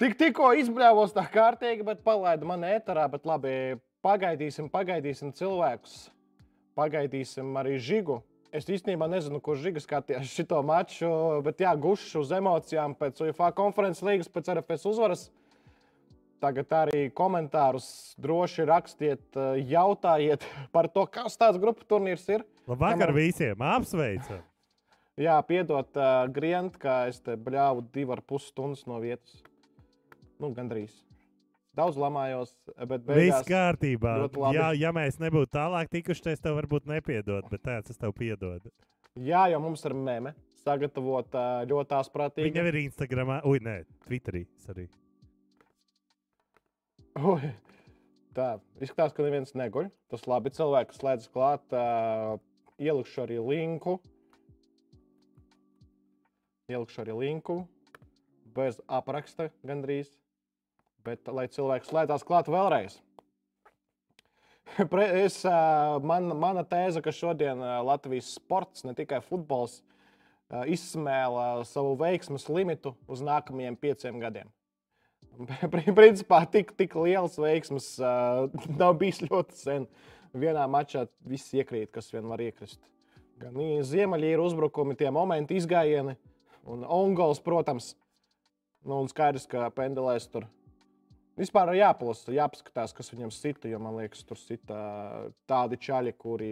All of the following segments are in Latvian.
Tik, tikko izbrāvos tā kārtīgi, bet palaidu man ēterā. Bet labi, pagaidīsim, pagaidīsim cilvēkus. Pagaidīsim arī žigu. Es īstenībā nezinu, kurš žiga skatījās šo maču, bet jā, gušs uz emocijām pēc UEFA konferences līgas, pēc RFS uzvaras. Tagad arī komentārus droši rakstiet, eh, jautājiet par to, kas tāds grupu turnīrs ir. Labvakar visiem! Apsveicam! Jā, piedod, uh, Grient, ka es te bļāvu divu ar pus stundas no vietas. Nu, gandrīz. Daudz lamājos, bet Viss beigās kārtībā. ļoti labi. Jā, ja mēs nebūtu tālāk tikuši, tad es tev varbūt nepiedod, bet tāds es tev piedodu. Jā, jo mums ir meme sagatavota ļoti asprātīgi. Viņa ir Instagramā, ui, nē, Twitterī. Sorry. Ui, Tā, izskatās, ka neviens neguļ. Tas labi, cilvēki slēdz klāt. Uh, ielikšu arī linku. Ielikšu arī linku. Bez apraksta gandrīz. Bet, lai cilvēki slēdzās klāt vēlreiz. Es, man, mana tēze, ka šodien Latvijas sports, ne tikai futbols, izsmēla savu veiksmes limitu uz nākamajiem pieciem gadiem. Pri- Principā tik, tik liels veiksmes ā, nav bijis ļoti sen. Vienā mačā viss iekrīt, kas vien var iekrist. Gan i- ziemeļīra uzbrukumi, tie momenti, izgājieni un ongols, protams. Nu, un skaidrs, ka pendelēs tur Vispār jāplasa, jāpaskatās, kas viņam sita. Jo man liekas, tur sita tādi čaļi, kuri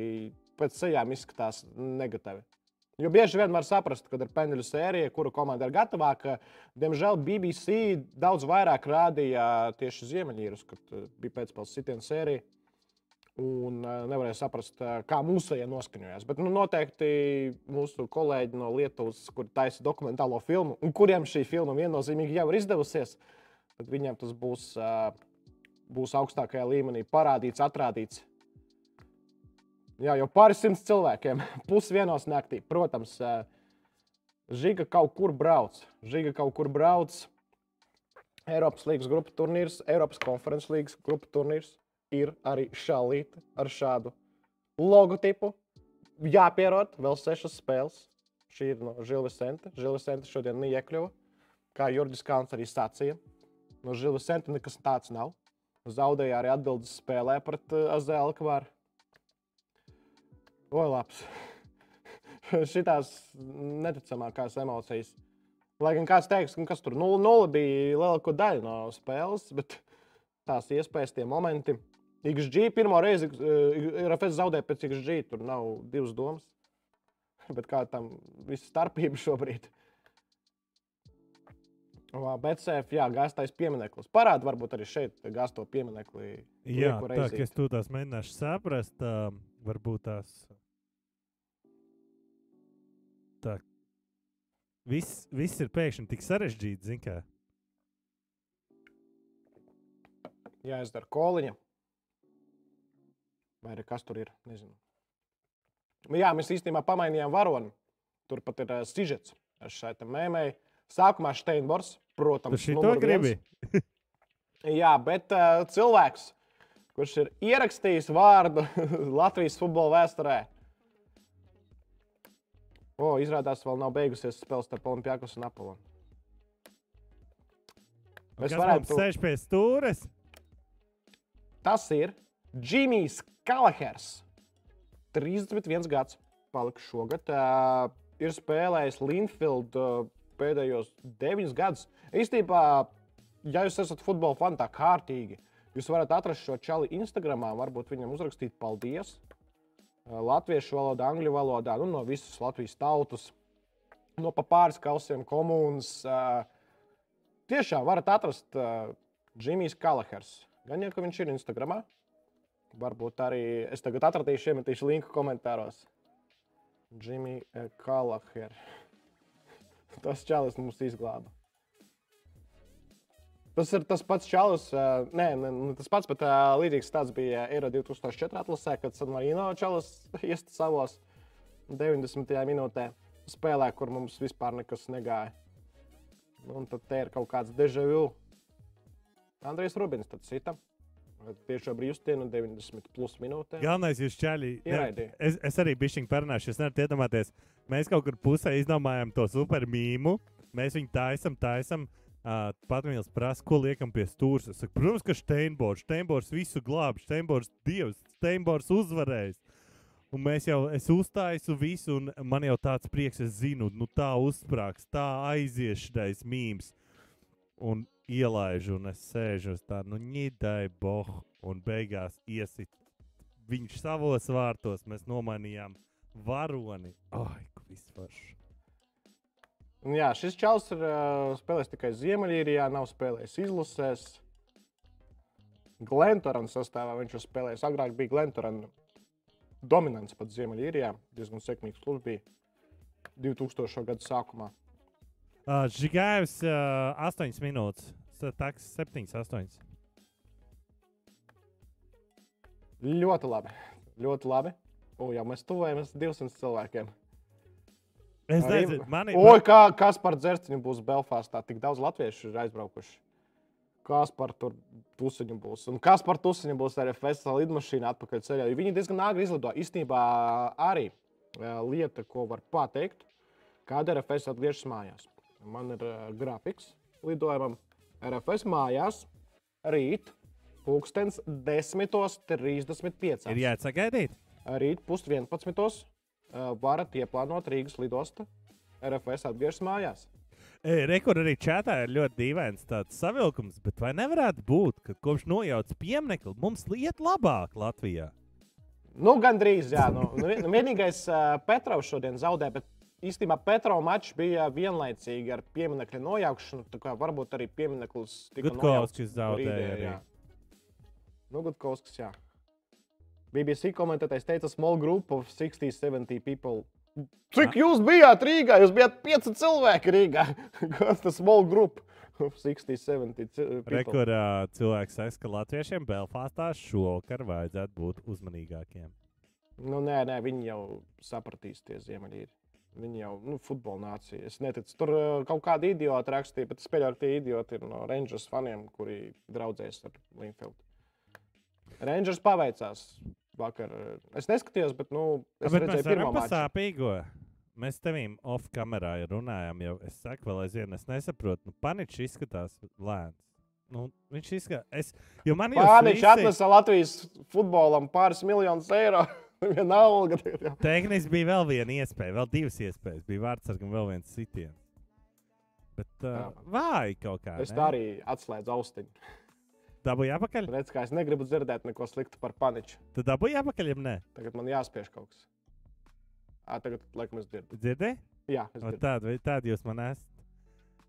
pēc sejām izskatās negatīvi. Jo bieži vien var saprast, kad ir penduļu sērija, kuru komanda ir gatavāka. Diemžēl BBC daudz vairāk rādīja tieši Ziemeļīrus, kad eh, bija sitienu sērija. Un eh, nevarēja saprast, eh, kā mūsējie noskaņojās. Bet nu, noteikti mūsu kolēģi no Lietuvas, kuri taisa dokumentālo filmu, un kuriem šī filma viennozīmīgi jau ir izdevusies, tad viņiem tas būs, būs augstākajā līmenī parādīts, atrādīts. Jā, jau pāri simts cilvēkiem, pusdienos naktī. Protams, Žiga kaut kur brauc. Žiga kaut kur brauc. Eiropas līnijas grupu turnīrs, Eiropas konferences līnijas grupu turnīrs ir arī šālīte ar šādu logotipu. Jāpierod vēl sešas spēles. Šī ir no Žilvisenta. Žilvisenta šodien neiekļuva. Kā Jurģis Kalns arī sacīja, no Žilvisenta nekas tāds nav. Zaudēja arī atbildes spēlē pret uh, Azēlu Kvaru. Oi, labs. Šitās neticamākās emocijas. Lai gan kāds teiks, ka kas tur 0-0 bija lielāko daļu no spēles, bet tās iespējas, tie momenti. XG pirmo reizi uh, RFS zaudēja pēc XG. Tur nav divas domas. Bet kā tam viss starpība šobrīd? BCF, jā, gāztais piemineklis. Parāda varbūt arī šeit gāzto pieminekli. Jā, tā reizīti. es to tās mēģināšu saprast, tā, varbūt tās. Tā. Viss, viss ir pēkšņi tik sarežģīts, zin kā. jāizdara koliņa. Vai arī kas tur ir? Nezinu. Jā, mēs īstenībā pamainījām varoni. Tur pat ir uh, sižets šai mēmēji. Sākumā Steinbors, protams, šito numur viens. Jā, bet uh, cilvēks, kurš ir ierakstījis vārdu Latvijas futbola vēsturē, o, izrādās, vēl nav beigusies spēle starp Olimpijākos un. Kas Mēs varētu... varētu sēž pie stūres? Tas ir Džimijs Kalahers. 31 gads palika šogad. Uh, ir spēlējis Linfield uh, pēdējos 9 gadus. Īstenībā, ja jūs esat futbola fani tā kārtīgi, jūs varat atrast šo čali Instagram, varbūt viņam uzrakstīt paldies. Latviešu valodā, angļu valodā, nu, no visas Latvijas tautas, no pa pāris kausiem komunas. Tiešām varat atrast Džimijs Kalahers. Gan jau, ka viņš ir Instagramā. Varbūt arī es tagad atradīšu, iemetīšu linku komentāros. Džimijs Kalaher. Tas čalis mums izglāba. Tas ir tas pats čalis. Nē, ne, ne tas pats, bet līdzīgs tāds bija Eiro 2004 atlasē, kad San Marino čalis iesta savos 90. minūtē spēlē, kur mums vispār nekas negāja. Nu, Un tad te ir kaut kāds deja vu. Andrejs Rubins tad cita. Tiešo brīvstienu 90 plus minūtē. Galvenais ir čaļi. Ieraidīja. Es, es arī biju šķiņķi parunājuši. Es nevaru iedomāties. Mēs kaut kur pusē izdomājam to super mīmu. Mēs viņu taisam, taisam. Uh, Patmīls prasa, ko liekam pie stūra. Saku, protams, ka Steinbors, Steinbors visu glāb, Steinbors dievs, Steinbors uzvarējis. Un mēs jau, es uzstāju visu, un man jau tāds prieks, es zinu, nu tā uzsprāgs, tā aizies šis mīmīms. Un ielaižu, un es sēžu uz tā, nu, ņidai bohu, un beigās iesit. Viņš savos vārtos mēs nomainījām varoni. Ai, forši. Un Jā, šis čels ir uh, spēlējis tikai Ziemeļīrijā, nav spēlējis izlasēs. Glentorana sastāvā viņš ir spēlējis. Agrāk bija Glentorana dominants pat Ziemeļīrijā. Diezgan sekmīgs klubs bija 2000. gada sākumā. Uh, Žigājs uh, 8 minūtes, Taks 7, 8. Ļoti labi. Ļoti labi. O, jau mēs tuvojamies 200 cilvēkiem. Es nezinu, man ir. Oi, kā, kas par dzērciņu būs Belfāstā? Tik daudz latviešu ir aizbraukuši. Kas par tur pusiņu būs? Un kas par tusiņu būs arī festivāla lidmašīna atpakaļ ceļā? Viņi diezgan āgri izlido. Īstenībā arī lieta, ko var pateikt, kad RFS atgriežas mājās. Man ir grafiks lidojumam. RFS mājās rīt pulkstens 10.35. Ir jāsagaidīt. Rīt pusdienas varat ieplānot Rīgas lidostu. RFS atgriežas mājās. Rekords arī čatā ir ļoti dīvains tāds savilkums, bet vai nevarētu būt, ka kopš nojauts pieminiektu mums iet labāk Latvijā? Nu, gan drīz, jā. Nu, nu, nu, vienīgais uh, Petrovs šodien zaudē, bet īstenībā Petrova mačs bija vienlaicīgi ar pieminiektu nojaukšanu. Varbūt arī piemineklis tika Gutkovskis zaudēja Rīgā, arī. jā. Nu, Gutkovskis, jā. BBC komentētājs teica, small group of 60, 70 people. Cik jūs bijāt Rīgā? Jūs bijāt pieci cilvēki Rīgā. Kas tas small group of 60, 70 ci- people? Rekordā cilvēks saka, ka latviešiem Belfāstā šovakar vajadzētu būt uzmanīgākiem. Nu, nē, nē, viņi jau sapratīs, tie ziemeļīri. Viņi jau nu, futbola nācija. Es neticu, tur uh, kaut kāda idiota rakstīja, bet es pieļauju, ka tie idioti ir no Rangers faniem, kuri draudzējas ar Linfieldu. Rangers paveicās vakar. Es neskatījos, bet nu, es Bet redzēju pirmo par maču. sāpīgo. Mēs tevīm off-kamerā runājām, jau es saku, vēl aizvien, es nesaprotu, nu, paniķis izskatās lēns. Nu, viņš izskatās, jo man jau Pāniņš atnesa Latvijas futbolam pāris miljonus eiro. Vienalga. Tehniski bija vēl viena iespēja, vēl divas iespējas. Bija vārdsargam vēl viens sitiens. Bet uh, vāji kaut kā. Es tā arī atslēdzu austiņu. Dabūju apakaļ. Redz, kā es negribu dzirdēt neko sliktu par paniču. Tu dabūji apakaļ, ja nē? Tagad man jāspiež kaut kas. À, tagad, laikam, es dzirdu. Dzirdēji? Jā, es dzirdu. Tādu, tādu jūs man esat.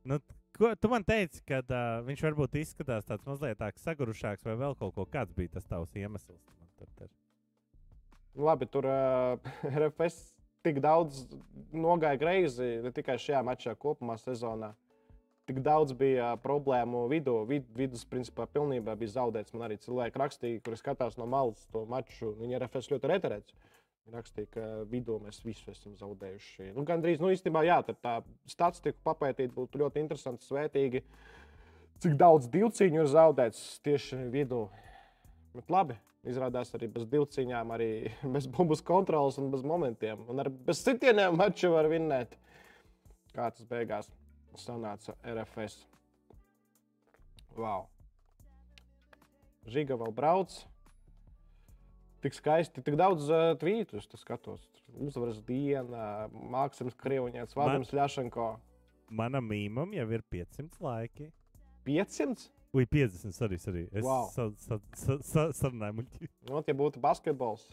Nu, ko, tu man teici, ka uh, viņš varbūt izskatās tāds mazliet tāds sagurušāks, vai vēl kaut ko. Kāds bija tas tavs iemesls? Tur, tur. Nu, Labi, tur uh, RFS tik daudz nogāja greizi, ne tikai šajā mačā, kopumā sezonā. Tik daudz bija problēmu vidū. Vid, vidus, principā, pilnībā bija zaudēts. Man arī cilvēki rakstīja, kuri skatās no malas to maču. Viņi RFS ļoti reterēts. Viņi rakstīja, ka vidū mēs visu esam zaudējuši. Nu, Gan drīz, nu, īstenībā, jā, tā statistiku papētīt būtu ļoti interesanti, svētīgi. Cik daudz divcīņu ir zaudēts tieši vidū. Bet labi, izrādās arī bez divcīņām, arī bez bumbas kontrolas un bez momentiem. Un arī bez sitieniem maču var vinnēt. Kā tas beigās sanāca RFS. Wow. Žiga vēl brauc. Tik skaisti, tik daudz uh, tvītus, skatos. Uzvaras diena, Mākslinieks Krievņēts, Vādams Ļašanko. Manam mīmam jau ir 500 laiki. 500? Ui, 50, arī. arī. Es Wow. sa, sa, sa, sa, sarunāju muļķi. Nu, ja būtu basketbols,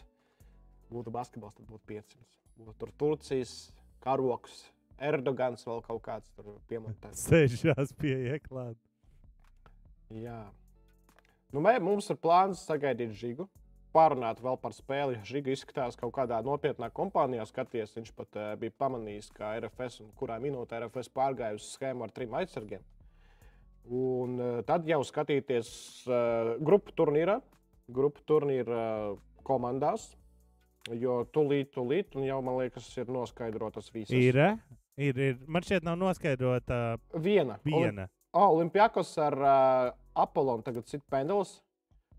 būtu basketbols, tad būtu 500. Būtu tur Turcijas karoks, Erdogans vēl kaut kāds tur piemontēts. Sēžās pie ieklāta. Jā. Nu, mē, mums ir plāns sagaidīt Žigu, pārunāt vēl par spēli. Žiga izskatās kaut kādā nopietnā kompānijā skaties. Viņš pat uh, bija pamanījis, ka RFS un kurā minūtē RFS pārgāja uz schēmu ar trim aizsargiem. Un uh, tad jau skatīties uh, grupu turnīrā, grupu turnīra uh, komandās. Jo tūlīt, tūlīt, un jau man liekas, ir noskaidrotas visas. Ir, eh? Ir, ir. Man šķiet, nav noskaidrota viena. viena. Oh, Olimpijakos ar uh, Apollonu tagad sit penduls.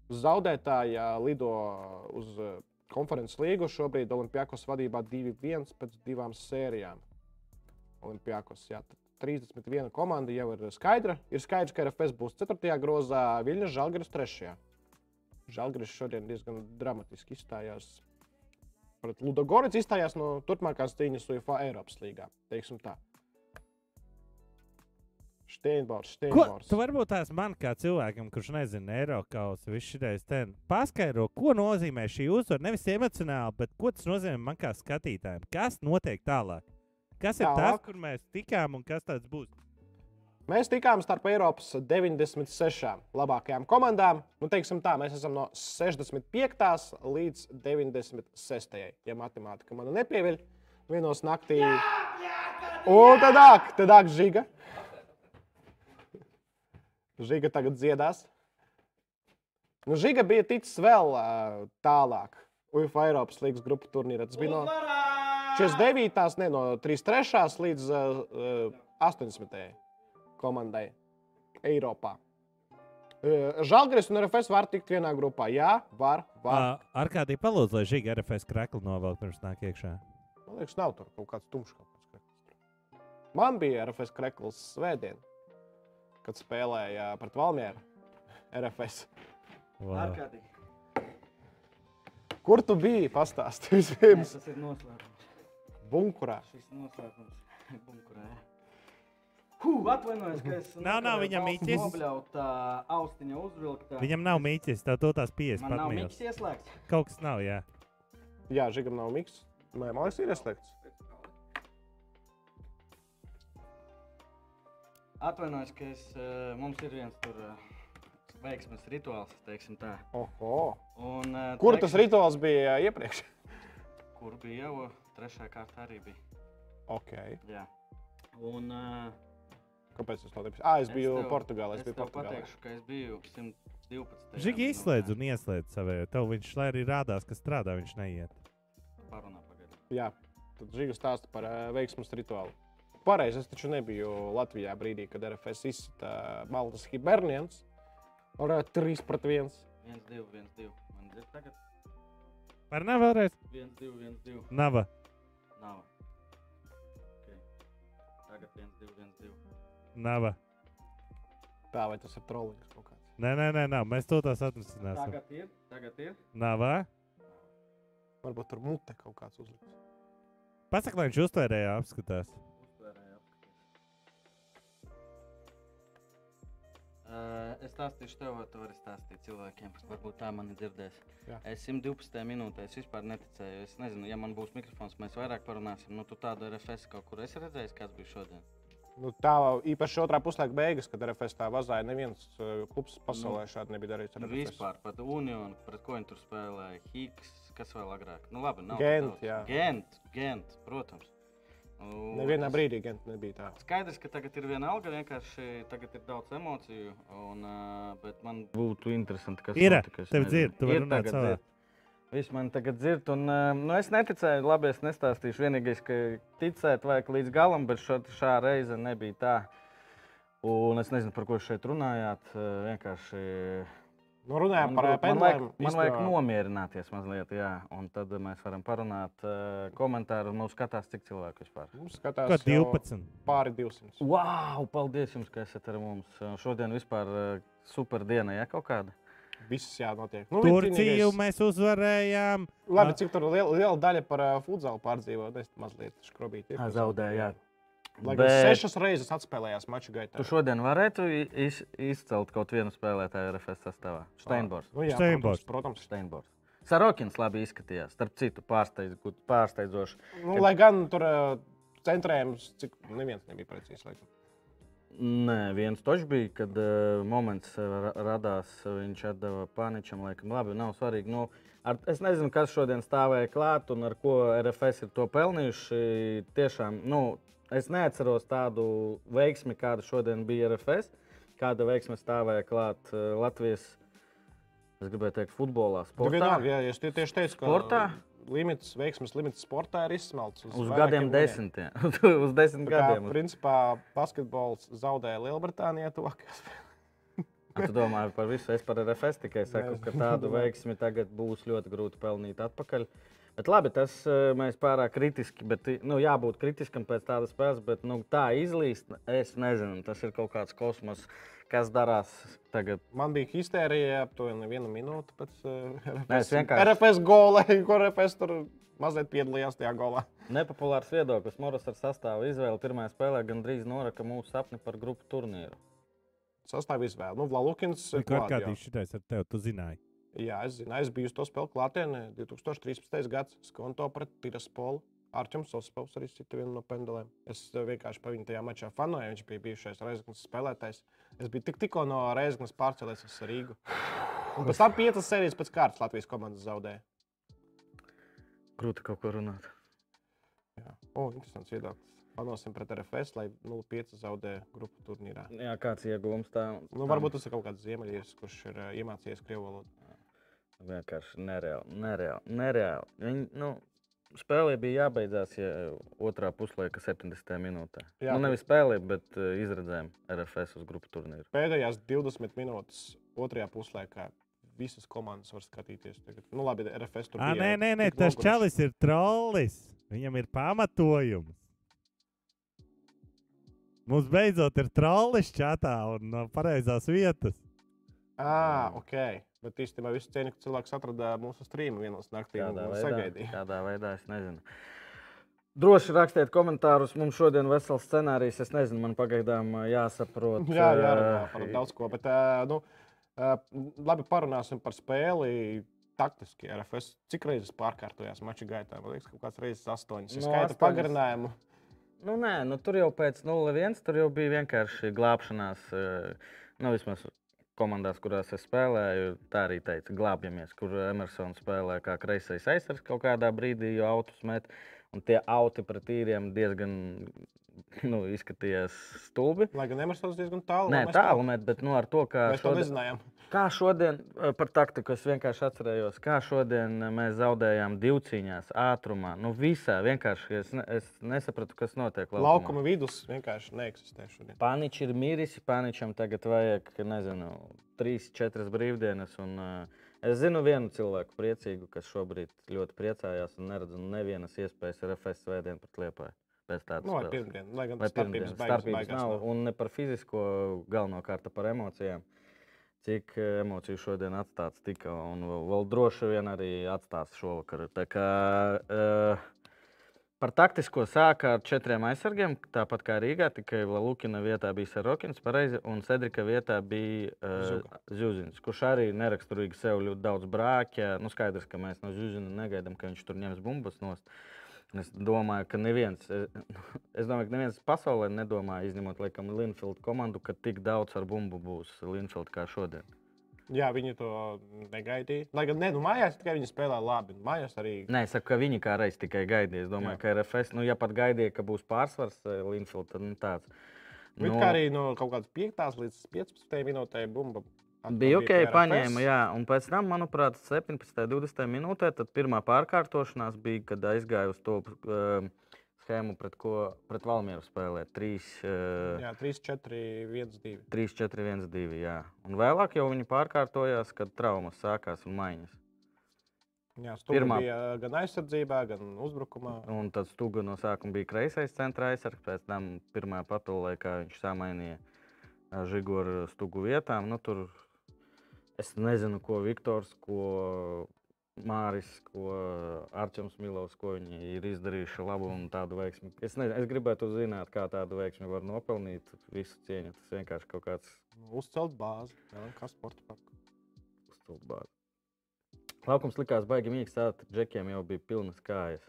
Zaudētāja lido uz uh, konferences līgu. Šobrīd Olimpijakos vadībā 2-1 pēc divām sērijām. Olimpijakos, jā. tad 31 komanda jau ir skaidra. Ir skaidrs, ka RFS būs 4. grozā, Viļņas Žalgiris 3. Žalgiris šodien diezgan dramatiski izstājās. Pret Ludogorets izstājās no turpmākās cīņas UEFA Eiropas līgā. Teiksim tā. Steinbors, Ko, Steinbors. tu varbūt tās man kā cilvēkam, kurš nezina Eiropas, viss šis ten paskaidro, ko nozīmē šī uzvara. Nevis emocionāli, bet ko tas nozīmē man kā skatītājam. Kas notiek tālāk? Kas ir tas, Tālāk? kur mēs tikām un kas tāds būs? Mēs tikām starp Eiropas 96 labākajām komandām. Nu, teiksim tā, mēs esam no 65. līdz 96. Ja matemātika man nepieviļ, vienos naktī. Un tad nāk, tad nāk žiga. Žiga tagad dziedās. Nu, žiga bija ticis vēl uh, tālāk. UEFA Eiropas līnijas grupu turnīrā. Tas bija no 49. ne no 33. līdz uh, 80. Komandai Eiropā. Žalgris un RFS var tikt vienā grupā. Jā, var. var. Ar kādiem palūdzu, lai žīga RFS krekli novelk pirms nāk iekšā. Man liekas, nav tur kaut kāds tumšs. Kaut kāds krekls. Man bija RFS krekls svētdien, kad spēlēja pret Valmieru. RFS. Wow. Ārkārtīgi. Kur tu biji? Pastāsti vispirms. Tas ir noslēpums. Bunkurā. Šis noslēpums. Bunkurē. Huh, atvainojos, ka es Nav, nav viņam mīķis. Nobļaut uh, austiņa uzvilktā. Viņam nav mīķis, tev to tās pieejas Man nav mīķis ieslēgts. Kaut kas nav, jā. Jā, Žigam nav miks. Nē, man liekas, ir ieslēgts. Atvainojos, ka es, uh, mums ir viens tur uh, veiksmes rituāls, teiksim tā. Oho. Un, uh, Kur teiksim, tas rituāls bija iepriekš? Kur bija jau trešā kārta arī bija. Ok. Jā. Un, uh, Kāpēc es to teicu? Ah, es Es biju tev- Portugālē. Es es biju Portugālē. pateikšu, ka es biju 112. Žīgi izslēdz un ieslēdz savējo. Tev viņš, lai arī rādās, kas strādā, viņš neiet. Parunā pagaidām. Jā, tad Žiga stāsta par uh, veiksmus rituālu. Pareizi, es taču nebiju Latvijā brīdī, kad RFS izsita Maltas Hibernians. Ar uh, 3 pret 1. 1, 2, 1, 2. Man dzird tagad Var nav vēlreiz? 1, 2, 1, 2. Nava. Nav. Okay. Tagad 1, 2, 1, 2. Nava. Tā vai tas ir trolings kaut kāds? Nē, nē, nē, nav. mēs to tās atrisināsim. Tagad ir, tagad ir. Nava. Varbūt tur mute kaut kāds uzliks. Pasaka, lai viņš uztvērēja apskatās. Uztvērēju apskaties. Uh, es stāstīšu tev, vai tu vari stāstīt cilvēkiem. Varbūt tā mani dzirdēs. Jā. Es 112. minūtē es vispār neticēju. Es nezinu, ja man būs mikrofons, mēs vairāk parunāsim. Nu, tu tādu RFS kaut kur esi redzējis, kāds bija šodien. Nu, tā īpaši otrā puslaika beigas, kad RFS tā vazāja. Neviens klubs pasaulē šādi nebija darījis. ar Nu, vispār pat Unionu, pret ko viņi tur spēlēja. Higs, kas vēl agrāk. Nu, labi, nav Gent, jā. Gent, Gent, protams. Nu, Nevienā es- brīdī gan nebija tā. Skaidrs, ka tagad ir viena alga, vienkārši tagad ir daudz emociju. Un, uh, bet man būtu interesanti, kas Ir, tev dzird, tu vari runāt savā. dzird. Viss man tagad dzird, un uh, nu, es neticēju, labi, es nestāstīšu. Vienīgais, ka ticēt vajag līdz galam, bet šo, šā reize nebija tā. Un es nezinu, par ko šeit runājāt. uh, Vienkārši Nu, runājām par grūti- man vajag, man vajag nomierināties mazliet, jā. Un tad mēs varam parunāt komentāru. Mums skatās, cik cilvēku vispār. Mums skatās Ko jau 12? pāri 200. Wow, paldies jums, ka esat ar mums. Šodien vispār super diena, ja kaut kāda. Viss jānotiek. Nu, Turciju vienīgais- mēs uzvarējām. Labi, cik tur liela, liela daļa par uh, futbolu pārdzīvot, es mazliet skrobīju. Ā, zaudēja, jā. Lai gan Bet- sešas reizes atspēlējās maču gaitā. Tu šodien varētu iz, izcelt kaut vienu spēlētāju RFS sastāvā. Steinbors. Nu, jā, Steinbors. protams. Steinbors. Sarokins labi izskatījās. Starp citu, pārsteidz, pārsteidzoši. Nu, lai gan tur uh, centrējums, cik neviens nebija precīzi. Nē, viens točs bija, kad uh, moments uh, ra- radās. uh, Viņš atdeva paničam, laikam, labi, nav svarīgi. Nu, ar, es nezinu, kas šodien stāvēja klāt un ar ko RFS ir to pelnījuši. Tiešām, nu, es neatceros tādu veiksmi, kāda šodien bija RFS. Kāda veiksme stāvēja klāt uh, Latvijas, es gribēju teikt, futbolā, sportā. vienalga, jā, es tie- tieši teicu, ka Sportā? Limits, veiksmes limits sportā ir izsmelts. Uz vairākiem gadiem desmitiem. uz desmit Tā Kā, gadiem. principā basketbols zaudēja Lielbritānijā. tuvākajās A, Tu domā par visu, es par RFS tikai saku, Nē, ka tādu veiksmi tagad būs ļoti grūti pelnīt atpakaļ. Bet labi, tas eh, mēs pārāk kritiski, bet nu, jābūt kritiskam pēc tādas spēles, bet nu, tā izlīst, es nezinu, tas ir kaut kāds kosmos, kas darās tagad. Man bija histērija aptuveni viena minūte pēc RFS, Nē, es vienkārši- RFS gola, kur RFS tur mazliet piedalījās tajā golā. Nepopulārs viedoklis. Moras ar sastāvu izvēli pirmajā spēlē gandrīz noraka mūsu sapni par grupu turnīru. Sastāv izvēle. Nu, Vlalukins. Kā klāt, kā jā. tīs šitais ar tevi, tu zināji? Jā, es zinu, es biju to spēli klātienē 2013. gads Skonto pret Tiraspolu. Arčuns Ospovs arī sita vienu no penduliem. Es eh, vienkārši par viņu tajā mačā fanoju. Viņš bija bijušais Reizeknas spēlētājs. Es biju tik, tikko no Reizeknas pārcēlies uz Rīgu. Un pēc tam piecas sērijas pēc kārtas Latvijas komandas zaudēja. Grūti kaut ko runāt. Jā, o, interesants viedoklis. Panosim pret RFS, lai 0,5 zaudē grupu turnīrā. Jā, kāds iegūms tā? Nu, varbūt tas ir kaut kāds ziemeļietis, kurš ir uh, iemācījies krievu valodu. Vienkārši nereāli. nereāli, nereāli. Viņi, nu, spēlē bija jābeidzās ja otrā puslaika 70. minūtē. Jā, nu, nevis spēlē, bet uh, izredzējām RFS uz grupu turnīru. Pēdējās 20 minūtes otrajā puslaikā visas komandas var skatīties. Tagad. Nu, labi, RFS tur Ah, bija. nē, nē, nē, tas noguruši. čalis ir trollis. Viņam ir pamatojums. Mums beidzot ir trollis čatā un no pareizās vietas. Ah, ok. Bet īstenībā visu cieņu, ka cilvēks atrada mūsu strīmu vienos naktī un veidā, sagaidīja. kādā veidā es nezinu. Droši rakstiet komentārus. Mums šodien ir vesels scenārijs. Es nezinu, man pagaidām jāsaprot. Jā, jārunā ā, par daudz ko. Bet, nu, labi, parunāsim par spēli. Taktiski RFS cik reizes pārkārtojās mača gaitā? Man liekas, ka kāds reizes astoņas. Nu, No, Skaita astoņas. pagarinājumu. Nu, nē, nu, tur jau pēc 0-1 tur jau bija vienkārši glābšanās. Nu, vismaz komandās, kurās es spēlēju, tā arī teica, glābjamies, kur Emersons spēlē kā kreisais aizsargs kaut kādā brīdī, jo autus met. Un tie auti pret īriem diezgan nu, izskatījās stulbi. Lai gan Emersons diezgan tālu. Mēs tālu met, bet nu, ar to, kā Mēs to šodien, nezinājām. kā šodien eh, par taktiku es vienkārši atcerējos, kā šodien eh, mēs zaudējām divcīņās, ātrumā. Nu, visā vienkārši es, ne, es nesapratu, kas notiek. laukumā. Laukuma vidus vienkārši neeksistē šodien. Paničs ir miris, Paničam tagad vajag, nezinu, trīs, četras brīvdienas. Un, uh, es zinu vienu cilvēku priecīgu, kas šobrīd ļoti priecājās un neredz nevienas iespējas RFS svētdienu pret Liepāju. Pēc tādas Nu, vai spēles. pirmdiena. Lai gan starpības pirmdienas beigas, starpības nav. nav. Un ne par fizisko, galvenokārt par emocijām. Cik eh, emociju šodien atstāts tika, un vēl, droši vien arī atstās šovakar. Tā kā, uh, par taktisko sāka ar četriem aizsargiem, tāpat kā Rīgā, tikai Lukina vietā bija Sarokins, pareizi, un Cedrika vietā bija uh, Zuka. Zuzins, kurš arī neraksturīgi sev ļoti daudz brāķa. Nu, skaidrs, ka mēs no Zuzina negaidām, ka viņš tur ņems bumbas nost. Es domāju, ka neviens, es, domāju, ka neviens pasaulē nedomā, izņemot laikam Linfield komandu, ka tik daudz ar bumbu būs Linfield kā šodien. Jā, viņi to negaidīja. Lai gan, ne, nu, mājās tikai viņi spēlē labi. Mājās arī. Nē, es saku, ka viņi kā reiz tikai gaidīja. Es domāju, Jā. Ka RFS, nu, ja pat gaidīja, ka būs pārsvars eh, Linfield, tad nu, tāds. Nu, kā arī no kaut kādas 5 līdz 15 minūtēm bumba. Bija ok, paņēma, jā. Un pēc tam, manuprāt, 17. un 20. minūtē, tad pirmā pārkārtošanās bija, kad aizgāja uz to uh, schēmu, pret ko pret Valmieru spēlēt. 3, uh, Jā, 3, 4, 1, 2. 3, 4, 1, 2. Jā. Un vēlāk jau viņi pārkārtojās, kad traumas sākās un maiņas. Jā, Pirmā. bija gan aizsardzībā, gan uzbrukumā. Un tad Stuga no sākuma bija kreisais centra aizsargs, pēc tam pirmā papildē, kā viņš samainīja ā, Žigoru ar Stugu vietām. Nu, tur es nezinu, ko Viktors, ko Māris, ko Arčuns Milovs, ko viņi ir izdarījuši labu un tādu veiksmi. Es, nezinu, es gribētu zināt, kā tādu veiksmi var nopelnīt. Visu cieņu. Tas vienkārši kaut kāds Uzcelt bāzi, kā sporta parku. stulbāts. Laukums likās baigi mīgs, tātad džekiem jau bija pilnas kājas.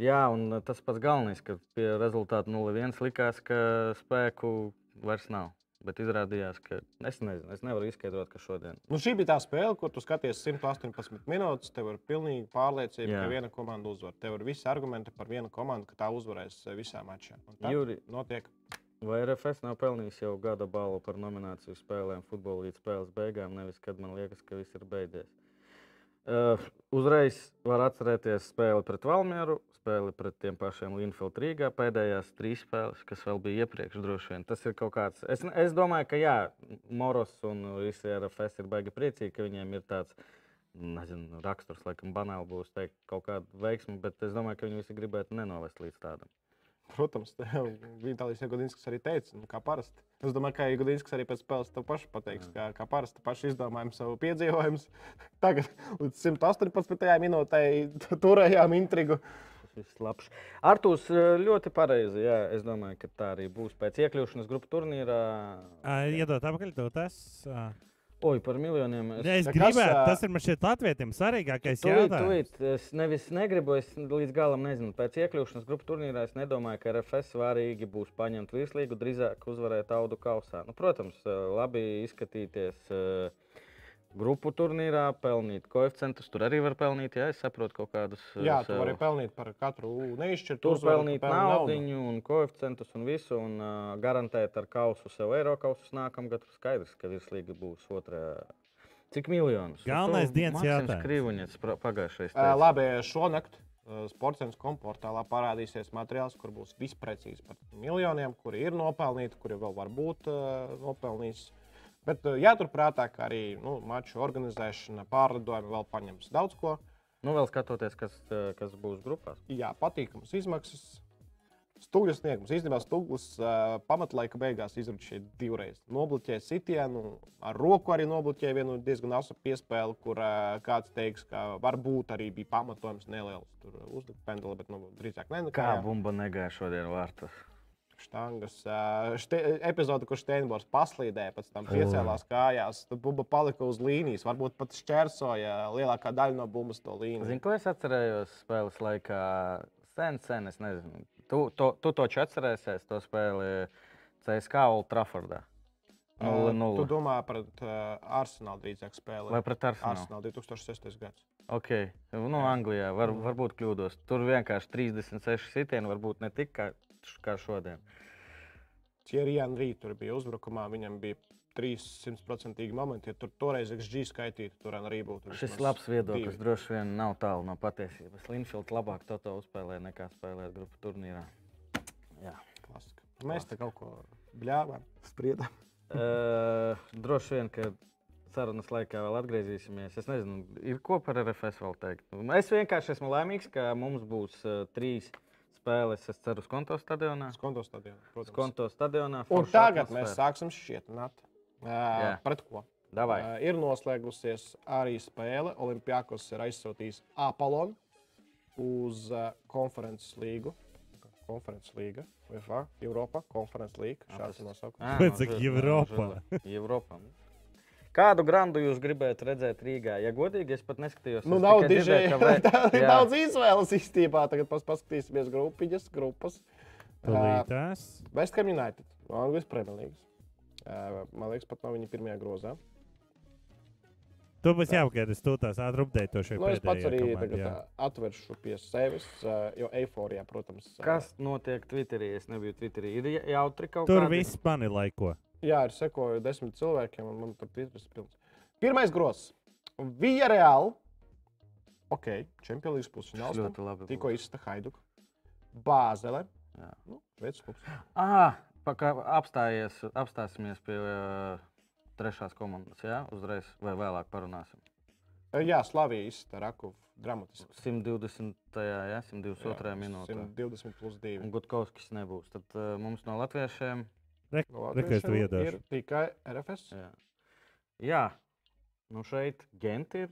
Jā, un tas pats galvenais, ka pie rezultāta 0-1 likās, ka spēku vairs nav. Bet izrādījās, ka es nezinu, es nevaru izskaidrot, ka šodien. Nu, šī bija tā spēle, kur tu skaties 118 minūtes. Tev ir pilnīgi pārliecība, Jā. ka viena komanda uzvar. Tev ir visi argumenti par vienu komandu, ka tā uzvarēs eh, visā mačā. Juri, notiek. vai RFS nav pelnījis jau gada balvu par nomināciju spēlēm futbolā līdz spēles beigām, nevis kad man liekas, ka viss ir beidzies? Uh, uzreiz var atcerēties spēli pret Valmieru, spēli pret tiem pašiem Linfield Rīgā, pēdējās trīs spēles, kas vēl bija iepriekš. droši vien. Tas ir kaut kāds. Es, es domāju, ka jā, Moros un visi RFS ir baigi priecīgi, ka viņiem ir tāds nezinu, raksturs, laikam, banāli būs teikt kaut kāda veiksma, bet es domāju, ka viņi visi gribētu nenovest līdz tādam. Protams, Vitālijas Ieguldījums arī teica, nu, kā parasti. Es domāju, ka Ieguldījums arī pēc spēles to pašu pateiks. Kā, kā parasti paši izdomājam savu piedzīvojumu. Tagad līdz 118. minūtē turējām intrigu. Viss labs. Artūrs eh, ļoti pareizi. Jā, es domāju, ka tā arī būs pēc iekļūšanas grupu turnīrā. Ā, Iedot apakaļ to tas. ā. Oi, par miljoniem. Ja es Nekas, gribētu, tas ir man šeit latvietim svarīgākais jautājums. tūlīt. Es nevis negribu, es līdz galam nezinu. Pēc iekļūšanas grupu turnīrā es nedomāju, ka RFS svarīgi būs paņemt virslīgu, drīzāk uzvarēt audu kausā. Nu, protams, labi izskatīties eh, grupu turnīrā, pelnīt koeficientus. Tur arī var pelnīt, ja es saprotu kaut kādus. eh, Jā, tu vari pelnīt par katru neizšķirtu Tur pelnīt naudu. un koeficientus un visu, un uh, garantēt ar kausu sev eiro kausus nākamgad. Skaidrs, ka virslīga būs otrā. Cik miljonus? Galvenais dienas jautājums. Krivuņets pagājušais. Uh, labi, šonakt uh, Sports komportālā parādīsies materiāls, kur būs visprecīzi par miljoniem, kuri ir nopelnīti, kuri vēl var būt uh, nopelnījuši. Bet uh, jāturprātā, ka arī nu, maču organizēšana, pārlidojumi vēl paņems daudz ko. Nu, vēl skatoties, kas, uh, kas būs grupās. Jā, patīkams izmaksas. Stūļu sniegums. Īstenībā Stūglis uh, pamatlaika beigās izrādīja šeit divreiz. Nobloķēja sitienu, ar roku arī nobloķēja vienu diezgan asu piespēli, kur uh, kāds teiks, ka varbūt arī bija pamatojums neliels. Tur uzlikt penduli, bet nu, drīzāk ne. Kā bumba negāja šodien vārtos? Štangas. Šte, epizode, kur Steinbors paslīdēja, pēc tam piecēlās kājās. Tad bumba palika uz līnijas. Varbūt pat šķērsoja lielākā daļa no bumbas to līniju. Zini, ko es atcerējos spēles laikā? Sen, sen, es nezinu. Tu, to, tu taču atcerēsies to spēli CSK Old Traffordā. Uh, 0-0. Tu domā par uh, Arsenālu drīzāk spēli? Vai pret Arsenālu? Arsenālu 2006. gads. Ok, nu, Anglijā var, varbūt kļūdos. Tur vienkārši 36 sitieni, varbūt ne tik kā, šodien. Thierry Henry tur bija uzbrukumā, viņam bija 300% momenti. Ja tur toreiz XG skaitītu, tur arī būtu. Šis labs viedoklis divi. droši vien nav tālu no patiesības. Linfields labāk to, to uzspēlē nekā spēlēt grupu turnīrā. Jā. Klasika. Mēs te kaut ko bļāvām, spriedām. Uh, droši vien, ka sarunas laikā vēl atgriezīsimies. Es nezinu, ir ko par RFS vēl teikt. Es vienkārši esmu laimīgs, ka mums būs uh, trīs spēles. Es ceru, Skonto stadionā. Skonto stadionā. protams. Skonto stadionā. Un tagad mēs atmosfēra. sāksim šķietināt. Uh, pret ko? Davai. Uh, ir noslēgusies arī spēle. Olimpijākos ir aizsūtījis Apollon uz uh, konferences līgu. Konferences līga, UEFA, Eiropa, konferences līga. Šāds ir nosaukums. Ā, Pēc cik. Žila. Eiropā. Kādu grandu jūs gribētu redzēt Rīgā? Ja godīgi, es pat neskatījos. Nu, nav diži, ka vai- ir daudz izvēles īstenībā. Tagad pas, paskatīsimies grupiņas, grupas. Tūlītās. West Ham United, Anglijas Premjerlīgas. Uh, man liekas, pat nav viņa pirmajā grozā. Tu būs jāpagaida, es tās ātri updētošu. Nu, es pats arī tagad, uh, atvēršu pie sevis, uh, jo eiforijā, protams, uh, Kas notiek Twitterī? Es nebiju Twitterī. Ir ja- jautri kaut Tur kādi? viss mani laiko. Jā, ir sekoju desmit cilvēkiem, un man tur Twitteris ir pilns. Pirmais grozs. Vija reāli. Ok, Champions League pusfināls. Ļoti labi. Tikko būs. izsaka Haiduka. Bāzele. Jā. Nu, Veids klubs. Ah, apstājies, apstāsimies pie uh, trešās komandas. Jā, uzreiz vai vēlāk parunāsim. Uh, Jā, Slavija izsaka Rakovu dramatiski. 120. Jā, 122. Jā, minūtē. 120 plus 2. Un Gutkovskis nebūs. Tad uh, mums no latviešiem. Rekas tu iedošu. ir tikai RFS. Jā, jā. nu šeit Gent ir,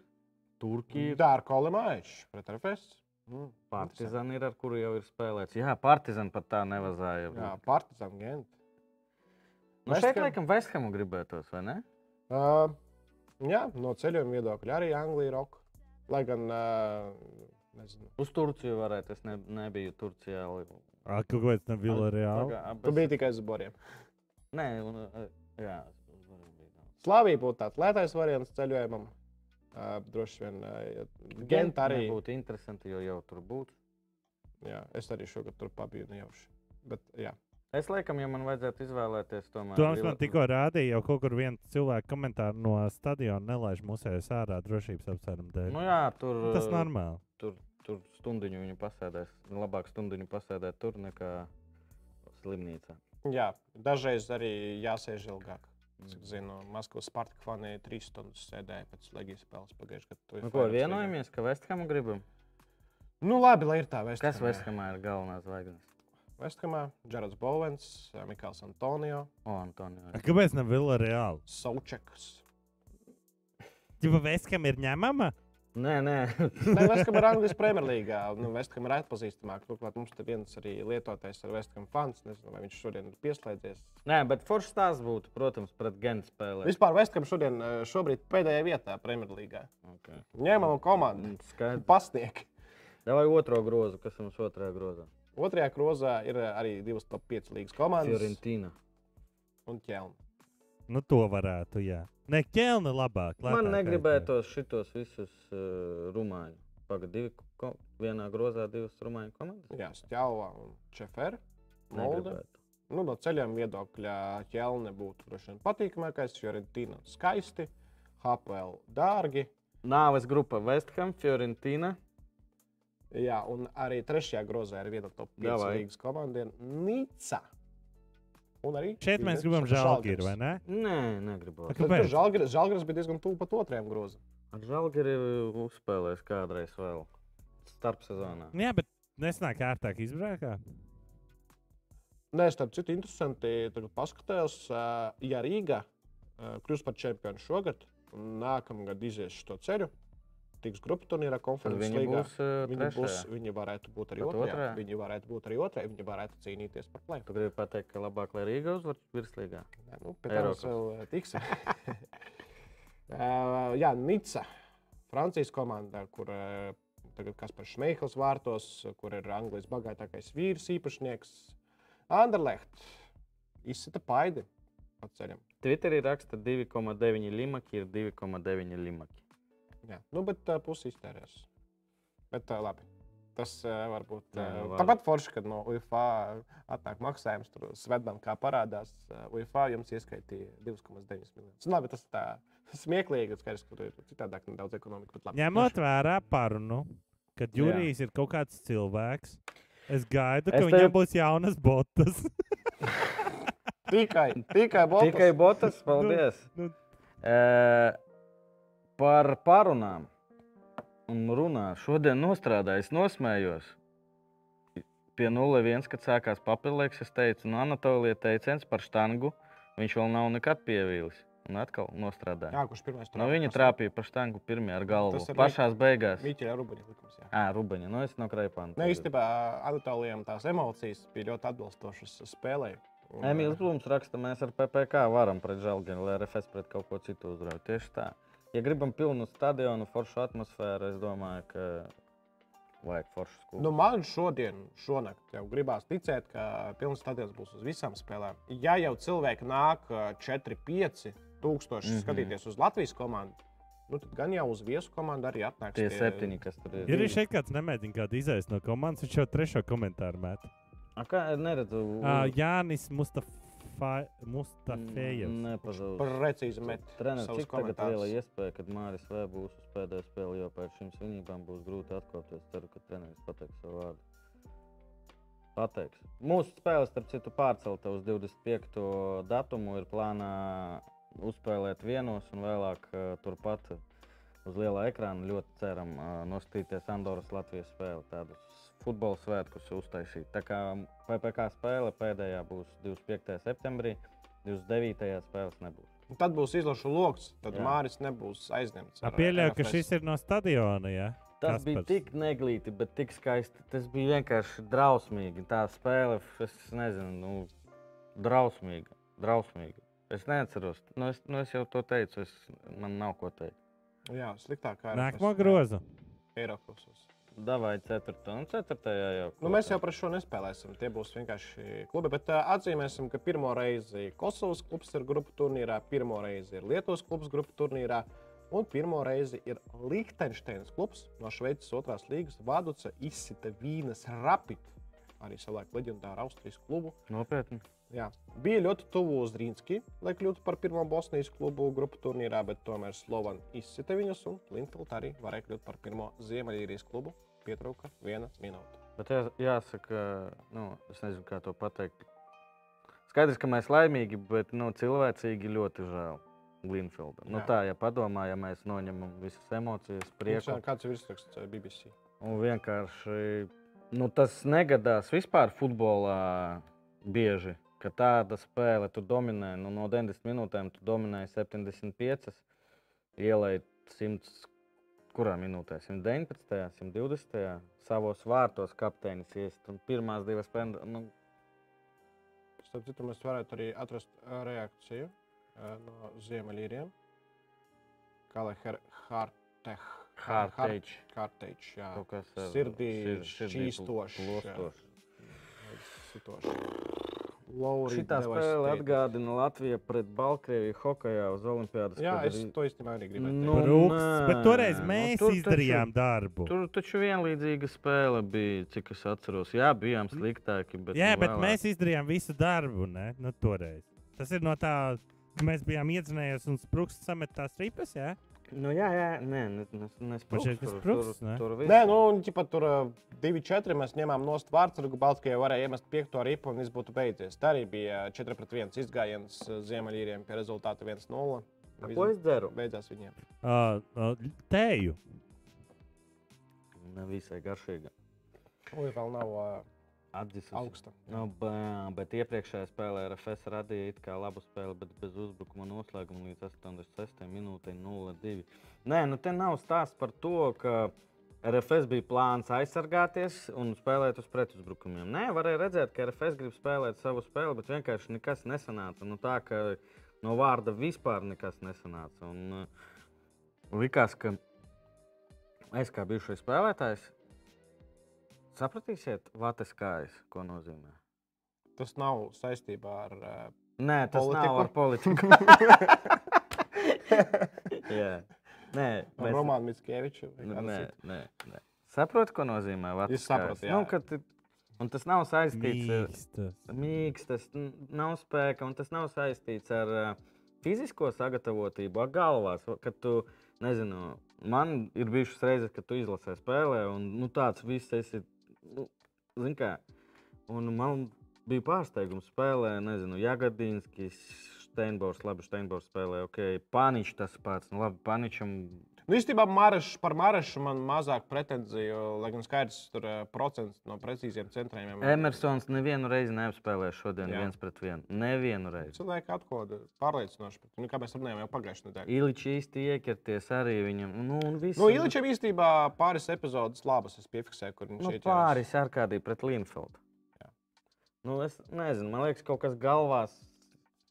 Turkija ir. Dārko Lemaičs pret RFS. Mm, Partizan ir, ar kuru jau ir spēlēts. Jā, Partizan pat tā nevazāja. Jā, Partizan Gent. nu, West šeit, Ham- laikam, Vesthamu gribētos, vai ne? Uh, jā, no ceļojuma viedokļa arī Anglija roka. Lai gan, uh, nezinu, Uz Turciju varētu. Es ne, nebiju Turcijā. Ak, kaut kāds tam Vila Reāli. Tu biji tikai uz boriem. Nē, un, uh, jā. Slāvija būtu tāds lētais variants ceļojumam. Uh, droši vien, uh, Gent arī. būtu interesanti, jo jau tur būtu. Jā, es arī šogad tur pabiju nejauši. Bet, jā. Es laikam, ja man vajadzētu izvēlēties, tomēr. Toms man tikko rādīja, jau kaut kur viens cilvēks komentāru no stadiona nelaiž musējus ārā drošības apsvērumu dēļ. Nu jā, tur. Tas normāli. tur, tur stundiņu viņa pasēdēs. Labāk stundiņu pasēdēt tur nekā slimnīcā. Jā, dažreiz arī jāsēž ilgāk. Cik zinu, Maskavas Spartaka fani trīs stundas sēdēja pēc Legijas spēles pagājušajā gadā. Nu, ko vienojamies, ka Vesthamu gribam? Nu, labi, lai ir tā Vesthamā. Kas Vesthamā ir galvenās zvaigznes? Vesthamā, Džards Bovens, Mikls Antonio, O, Antonio. A, Kāpēc ne Villa Real? Saučeks. Čipa Veskam ir ņemama? Nē, nē. Nē, Vestham ir Anglijas Premjerlīgā. Nu, Vestham ir atpazīstamāk. Turklāt mums te viens arī lietotājs ar Vestham fans. Nezinu, vai viņš šodien ir pieslēdzies. nē, bet foršs tās būtu, protams, pret Gens spēlē. Vispār Vestham šodien eh, šobrīd pēdējā vietā Premjerlīgā. Okay. Ņēmama komanda. Mm, Skaidrs. Pasniegt. Vai otro grozu, kas mums otrajā grozā? Otrajā krozā ir eh, arī divas top 5 līgas komandas Fiorentīna. un ķelni. Nu, to varētu, jā. Ne, ķelna labāk. Man lētākais, negribētos šitos visus uh, rumāņu. Pagaidām, divi vienā grozā divas rumāņu komandas. Jā, Stjāva un Čefera. Nu, no ceļiem viedokļa ķelne būtu droši vien patīkamākais. Fiorentīna skaisti, HPL dārgi. Nāves grupa Vestham, Fiorentīna. Jā, un arī trešajā grozā ir viena no top 5 Davai. līgas komandiem - Nica. Un arī Šeit mēs gribam žēlgīru, vai ne? Nē, negribu. A, Kāpēc? Žalgiris bija diezgan tuvu pat otrajam grozam. Ar Žalgiri uzspēlēs kādreiz vēl starp sezonā. Jā, bet nesnāk ērtāk izbraukt. Nē, starp citu, interesanti. Tagad paskatījos, ā, ja Rīga ā, kļūs par čempionu šogad un nākamgad izies šo ceļu, tiks grupu turnīrā konferences līgā. būs uh, Viņi, trešajā. būs, viņi varētu būt arī Pat otrajā. otrajā? Viņi varētu būt arī otrajā. Viņi varētu cīnīties par plēnu. Tu gribi pateikt, ka labāk, lai Rīga uzvar virslīgā? Nē, Nu, pie tā Eiropas. vēl ā, tiksim. Uh, jā, Nica. Francijas komanda, kur uh, tagad Kaspars Šmeihls vārtos, kur ir Anglijas bagātākais vīrs, īpašnieks. Anderlecht izsita paidi pa ceļam. Twitterī raksta 2,9 limaki, ir 2,9 limaki. Jā, nu, bet uh, pusi iztērēs. Bet uh, labi. Tas uh, var būt. Uh, tāpat forši, kad no UFA atnāk maksājums, tur svedam, kā parādās. Uh, UFA jums ieskaitīja 2,9 miljonus. Nu, Labi, tas tā smieklīgi, skaidrs, ka tur ir citādāk nedaudz ekonomika. bet labi. Ņemot vērā parunu, kad Jā. Jurijs ir kaut kāds cilvēks, es gaidu, ka Es viņam tev- būs jaunas botas. Tikai, tikai Boltas. Tikai botas, paldies. nu. E, par parunām un runā. Šodien nostrādājis, nosmējos. Pie 0,1, kad sākās papildinājums, es teicu, no Anatolija teiciens par štangu. Viņš vēl nav nekad pievīlis. Un atkal nostrādāja. Jā, kurš pirmais No viņa trāpīja pa štangu pirmie ar galvu. Tas Pašās beigās. Mīķa Rubaņa likums. Jā. Ā, Rubeņa, nu es no Kraipāna. Ne, īstenībā Anatolijam tās emocijas bija ļoti atbilstošas spēlē. Un, Emīls Blūms raksta, mēs ar PPC varam pret Žalginu, lai RFS pret kaut ko citu uzvarētu. Tieši tā. Ja gribam pilnu stadionu, foršu atmosfēru, es domāju, ka vajag foršu skolu. Nu, man šodien, šonakt jau gribās ticēt, ka pilns stadions būs uz visām spēlēm. Ja jau cilvēki nāk ā, 4, 5 tūkstoši mm. -hmm. skatīties uz Latvijas komandu, nu, tad gan jau uz viesu komandu arī atnāks. Tie septiņi, kas tur ir. Ir arī šeit kāds nemēģina kādu izaist no komandas, viņš jau trešo komentāru met. A, kā neredzu? Uh, Jānis Mustafa, Mustafējevs. Nepazūd. Precīzi met Treneris, cik tagad liela komentārus. iespēja, kad Māris V būs uz pēdējo spēli, jo pēc šīm svinībām būs grūti atkopties. Ceru, ka treneris pateiks savu vārdu. Pateiks. Mūsu spēles, starp citu, pārcelta uz 25. datumu. Ir plānā uzspēlēt vienos un vēlāk eh, turpat uz lielā ekrāna. Ļoti ceram eh, nostīties Andoras Latvijas spēli. Tādus futbola svētkus uztaisīt. Tā kā PPC spēle pēdējā būs 25. septembrī, 29. spēles nebūs. Un Tad būs izlašu lokus, tad Jā. Māris nebūs aizņemts. ar, Pieļauju, ka šis ir no stadiona. Ja? Tas bija Kaspars. tik neglīti, bet tik skaisti. Tas bija vienkārši drausmīgi. Tā spēle, es nezinu, nu, drausmīga. drausmīga. Es neatceros, nu es, nu es jau to teicu, es, man nav ko teikt. Jā, sliktāk kā Nākamo grozu. Eiropas. Davai, ceturtā, un ceturtajā jau. Nu, mēs jau par šo nespēlēsim. Tie būs vienkārši klubi. Bet uh, atzīmēsim, ka pirmo reizi Kosovas klubs ir grupu turnīrā, pirmo reizi ir Lietuvas klubs grupu turnīrā, un pirmo reizi ir Liechtensteinas klubs no Šveices otrās līgas. Vaduca izsita Vīnas Rapid, arī savulaik leģendāru Austrijas klubu. Nopietni. Jā. Bija ļoti tuvu uz Rīnski, lai kļūtu par pirmo Bosnijas klubu grupu turnīrā, bet tomēr Slovāna izsita viņus, un Linfield arī varēja kļūt par pirmo Ziemeļīrijas klubu. Pietrūka viena minūte. Bet jā, jāsaka, nu, es nezinu, kā to pateikt. Skaidrs, ka mēs laimīgi, bet nu, cilvēcīgi ļoti žēl Glinfielda. Nu, tā, ja padomā, ja mēs noņemam visas emocijas, prieku. kāds ir virsraksts eh, BBC? Un vienkārši nu, tas negadās vispār futbolā bieži. Ka tāda spēle, tu dominē nu, no 90 minūtēm, tu dominēji 75, ielai 100, kurā minūtē? 119, 120, savos vārtos kapteinis iest. Un pirmās divas spēles, nu, Starp citu, mēs varētu arī atrast ā, reakciju ā, no ziemeļīriem. Lai Hartech. Hārteģis. Hārteģis, jā. Kaut kas ar Sirdī sir- sirdī šķīstošs, jā. plostošs. Sitoši. Lauri Šī spēle atgādina Latviju pret Baltkrieviju hokeja uz Olimpiādas. Jā, es arī- to īstenībā arī gribēju. Nu, nē, bet toreiz nu, mēs tur taču- izdarījām darbu. Tur taču vienlīdzīga spēle bija, cik es atceros. Jā, bijām sliktāki. Bet, Jā, nu, bet vēlāk. mēs izdarījām visu darbu, ne? Nu, toreiz. Tas ir no tā, ka mēs bijām iedzinējušies un sprūkst samet tās ripas, jā? Nu, jā, jā, nē, ne, ne, ne Man šķiet, ka tur, tur, ne? tur viss. Nē, nu, ķipa, tur uh, 2-4 mēs ņēmām no Vārtsburgas. Baltkrievija varēja iemest 5 ripu un viss būtu beidzies. Tā arī bija 4-1 izgājiens uh, Ziemeļīriem pie rezultāta 1-0. Ko es dzeru? Beidzās viņiem. Uh, uh, tēju. Nevisai garšīga. Ui, vēl nav uh, Atdzisus. augsta. Nu, bet iepriekšējā spēlē RFS radīja it kā labu spēli, bet bez uzbrukuma noslēguma līdz 86 minūtei 0-2. Nē, nu te nav stāsts par to, ka RFS bija plāns aizsargāties un spēlēt uz pretuzbrukumiem. Nē, varēja redzēt, ka RFS grib spēlēt savu spēli, bet vienkārši nekas nesanāca. Nu, tā kā no vārda vispār nekas nesanāca. Un, uh, likās, ka es kā bijušais spēlētājs sapratīsiet, vates kājas, ko nozīmē. Tas nav saistībā ar. Uh, Nē, tas Politiku? nav ar politiku. Jā, nē, ar mēs- Nu, kādu Nē, nē, nē. Saprotu, ko nozīmē vates Es saprotu, kājas? jā. Nu, kad, tu- un tas nav saistīts ar Mīkstas. mīksts, tas n- nav spēka, un tas nav saistīts ar uh, fizisko sagatavotību, ar galvās. Kad tu, nezinu, man ir bijušas reizes, kad tu izlasē spēlē, un nu, tāds viss esi, zin kā, un man bija pārsteigums spēlē, nezinu, Jagadīnskis, Steinbors, labi, Steinbors spēlē, ok, Paničs tas pats, nu labi, Paničam Nu, īstenībā Marš, par Marašu man mazāk pretenziju, lai gan skaidrs, tur uh, procents no precīziem centriem. Emersons nevienu reizi neapspēlēja šodien Jā. viens pret vienu. Nevienu reizi. Cilvēki atklāja pārliecinoši. bet, Nu, kā mēs runājām jau pagājušajā nedēļā. Iličs īsti ieķerties arī viņam. Nu, un viss, Nu, Iličam īstenībā pāris epizodes labas es piefiksēju, kur viņš nu, ieķerās. pāris ar kādī pret Linfeldu. Nu, es nezinu, man liekas, kaut kas galvās.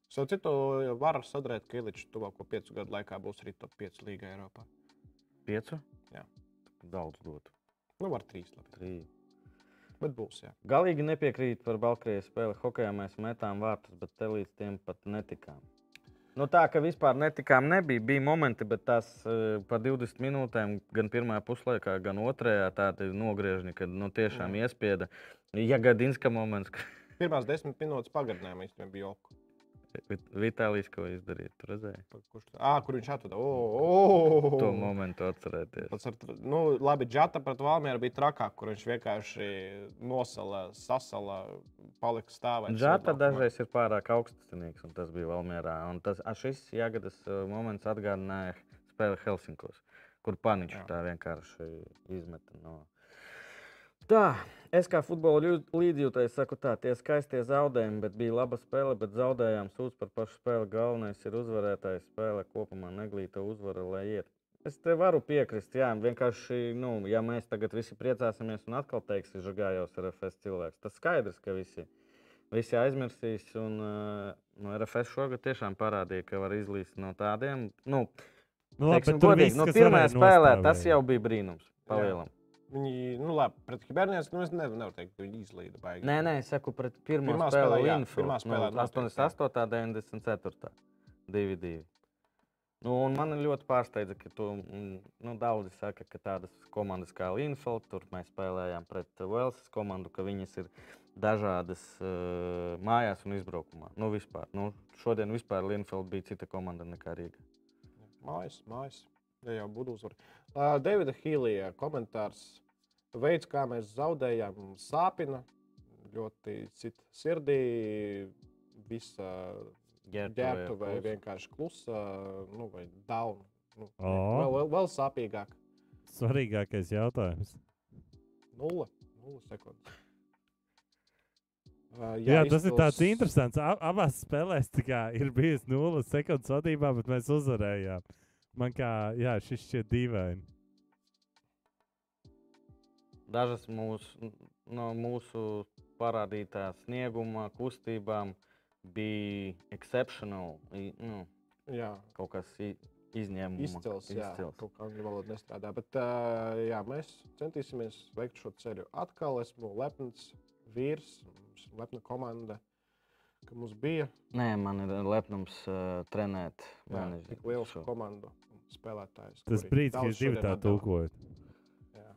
Savu citu var sadarīt, ka Iličs tuvāko piecu gadu laikā būs arī top 5 līga Eiropā. Piecu? Jā. Daudz dotu. Nu, var trīs, labi. Trīs. Bet būs, jā. Galīgi nepiekrīt par Baltkrievijas spēli. Hokejā mēs metām vārtus, bet te līdz tiem pat netikām. Nu, tā kā vispār netikām, nebija. Bija momenti, bet tās uh, pa 20 minūtēm, gan pirmā puslaikā, gan otrajā, tādi nogriežņi, kad nu, tiešām Jā. iespieda. Ja Gadinska moments, Pirmās desmit minūtes pagarinājumā īstenībā bija joku. Vit- Vitālijs ko izdarīja, tu redzēji? Pa- Kurš, tā- ā, kur viņš atveda? Oh, To momentu atcerēties. Tas ar, nu, labi, Džata pret Valmieru bija trakāk, kur viņš vienkārši nosala, sasala, palika stāvēt. Džata siltumā. dažreiz ir pārāk augsts, un tas bija Valmjerā. Un Tas, a, šis Jāgadas uh, moments atgādināja spēli Helsinkos, kur Paničs Jā. tā vienkārši izmeta no. Tā, es kā futbola līdzjūtējs saku, tā, tie skaistie zaudējumi, bet bija laba spēle, bet zaudējām sūdz par pašu spēli. Galvenais ir uzvarētājs spēle kopumā, neglīta uzvara, lai iet. Es te varu piekrist, jā, vienkārši, nu, ja mēs tagad visi priecāsimies un atkal teiksim, Žagājos RFS cilvēks, tas skaidrs, ka visi, visi aizmirsīs. Un uh, no RFS šogad tiešām parādīja, ka var izlīst no tādiem. Nu, Nu, labi, teiksim, tur godīgi, no varēja, spēlē tas nostāvēja. jau bija brīnums. Jā. Viņi, nu, labi, pret Hibernies, nu, es nevaru, nevaru teikt, ka viņi izlīda baigi. Nē, nē, es saku, pret Pirmā spēli spēlē, jā, Linfield, pirmā spēlē nu, noteikti, jā. 88, 94, 2-2. Nu, un man ļoti pārsteidza, ka tu, mm, nu, daudzi saka, ka tādas komandas kā Linfield, tur mēs spēlējām pret Velsas komandu, ka viņas ir dažādas uh, mājās un izbraukumā. Nu, vispār. Nu, šodien vispār Linfield bija cita komanda nekā Rīga. Mājas, mājas. Ja jau būtu uzvara. Davida Hīlija komentārs. Veids, kā mēs zaudējām, sāpina. Ļoti cita sirdī. visa klusa. vienkārši klusa, nu, vai down. Nu, O. vēl, vēl, vēl sāpīgāk. Svarīgākais jautājums. Nulle, nulle sekundes. Uh, Jā, jā tas ir tāds izpils- interesants. A- Abās spēlēs ir bijis 0 sekundes vadībā, bet mēs uzvarējām. Man kā, jā, šis šķiet dīvaini. Dažas mūsu, no mūsu parādītās snieguma kustībām bija exceptional. Nu, Jā, kaut kas i- izņēmuma. izcils. Jā, izcils. kaut kā angļu valoda nestrādā. Bet uh, jā, mēs centīsimies veikt šo ceļu. Atkal esmu lepns vīrs, mums ir lepna komanda, ka mums bija Nē, man ir lepnums uh, trenēt. jā, tik liela šo. komanda un spēlētājs. Tas brīdis, kad jūs divi tā. Jā.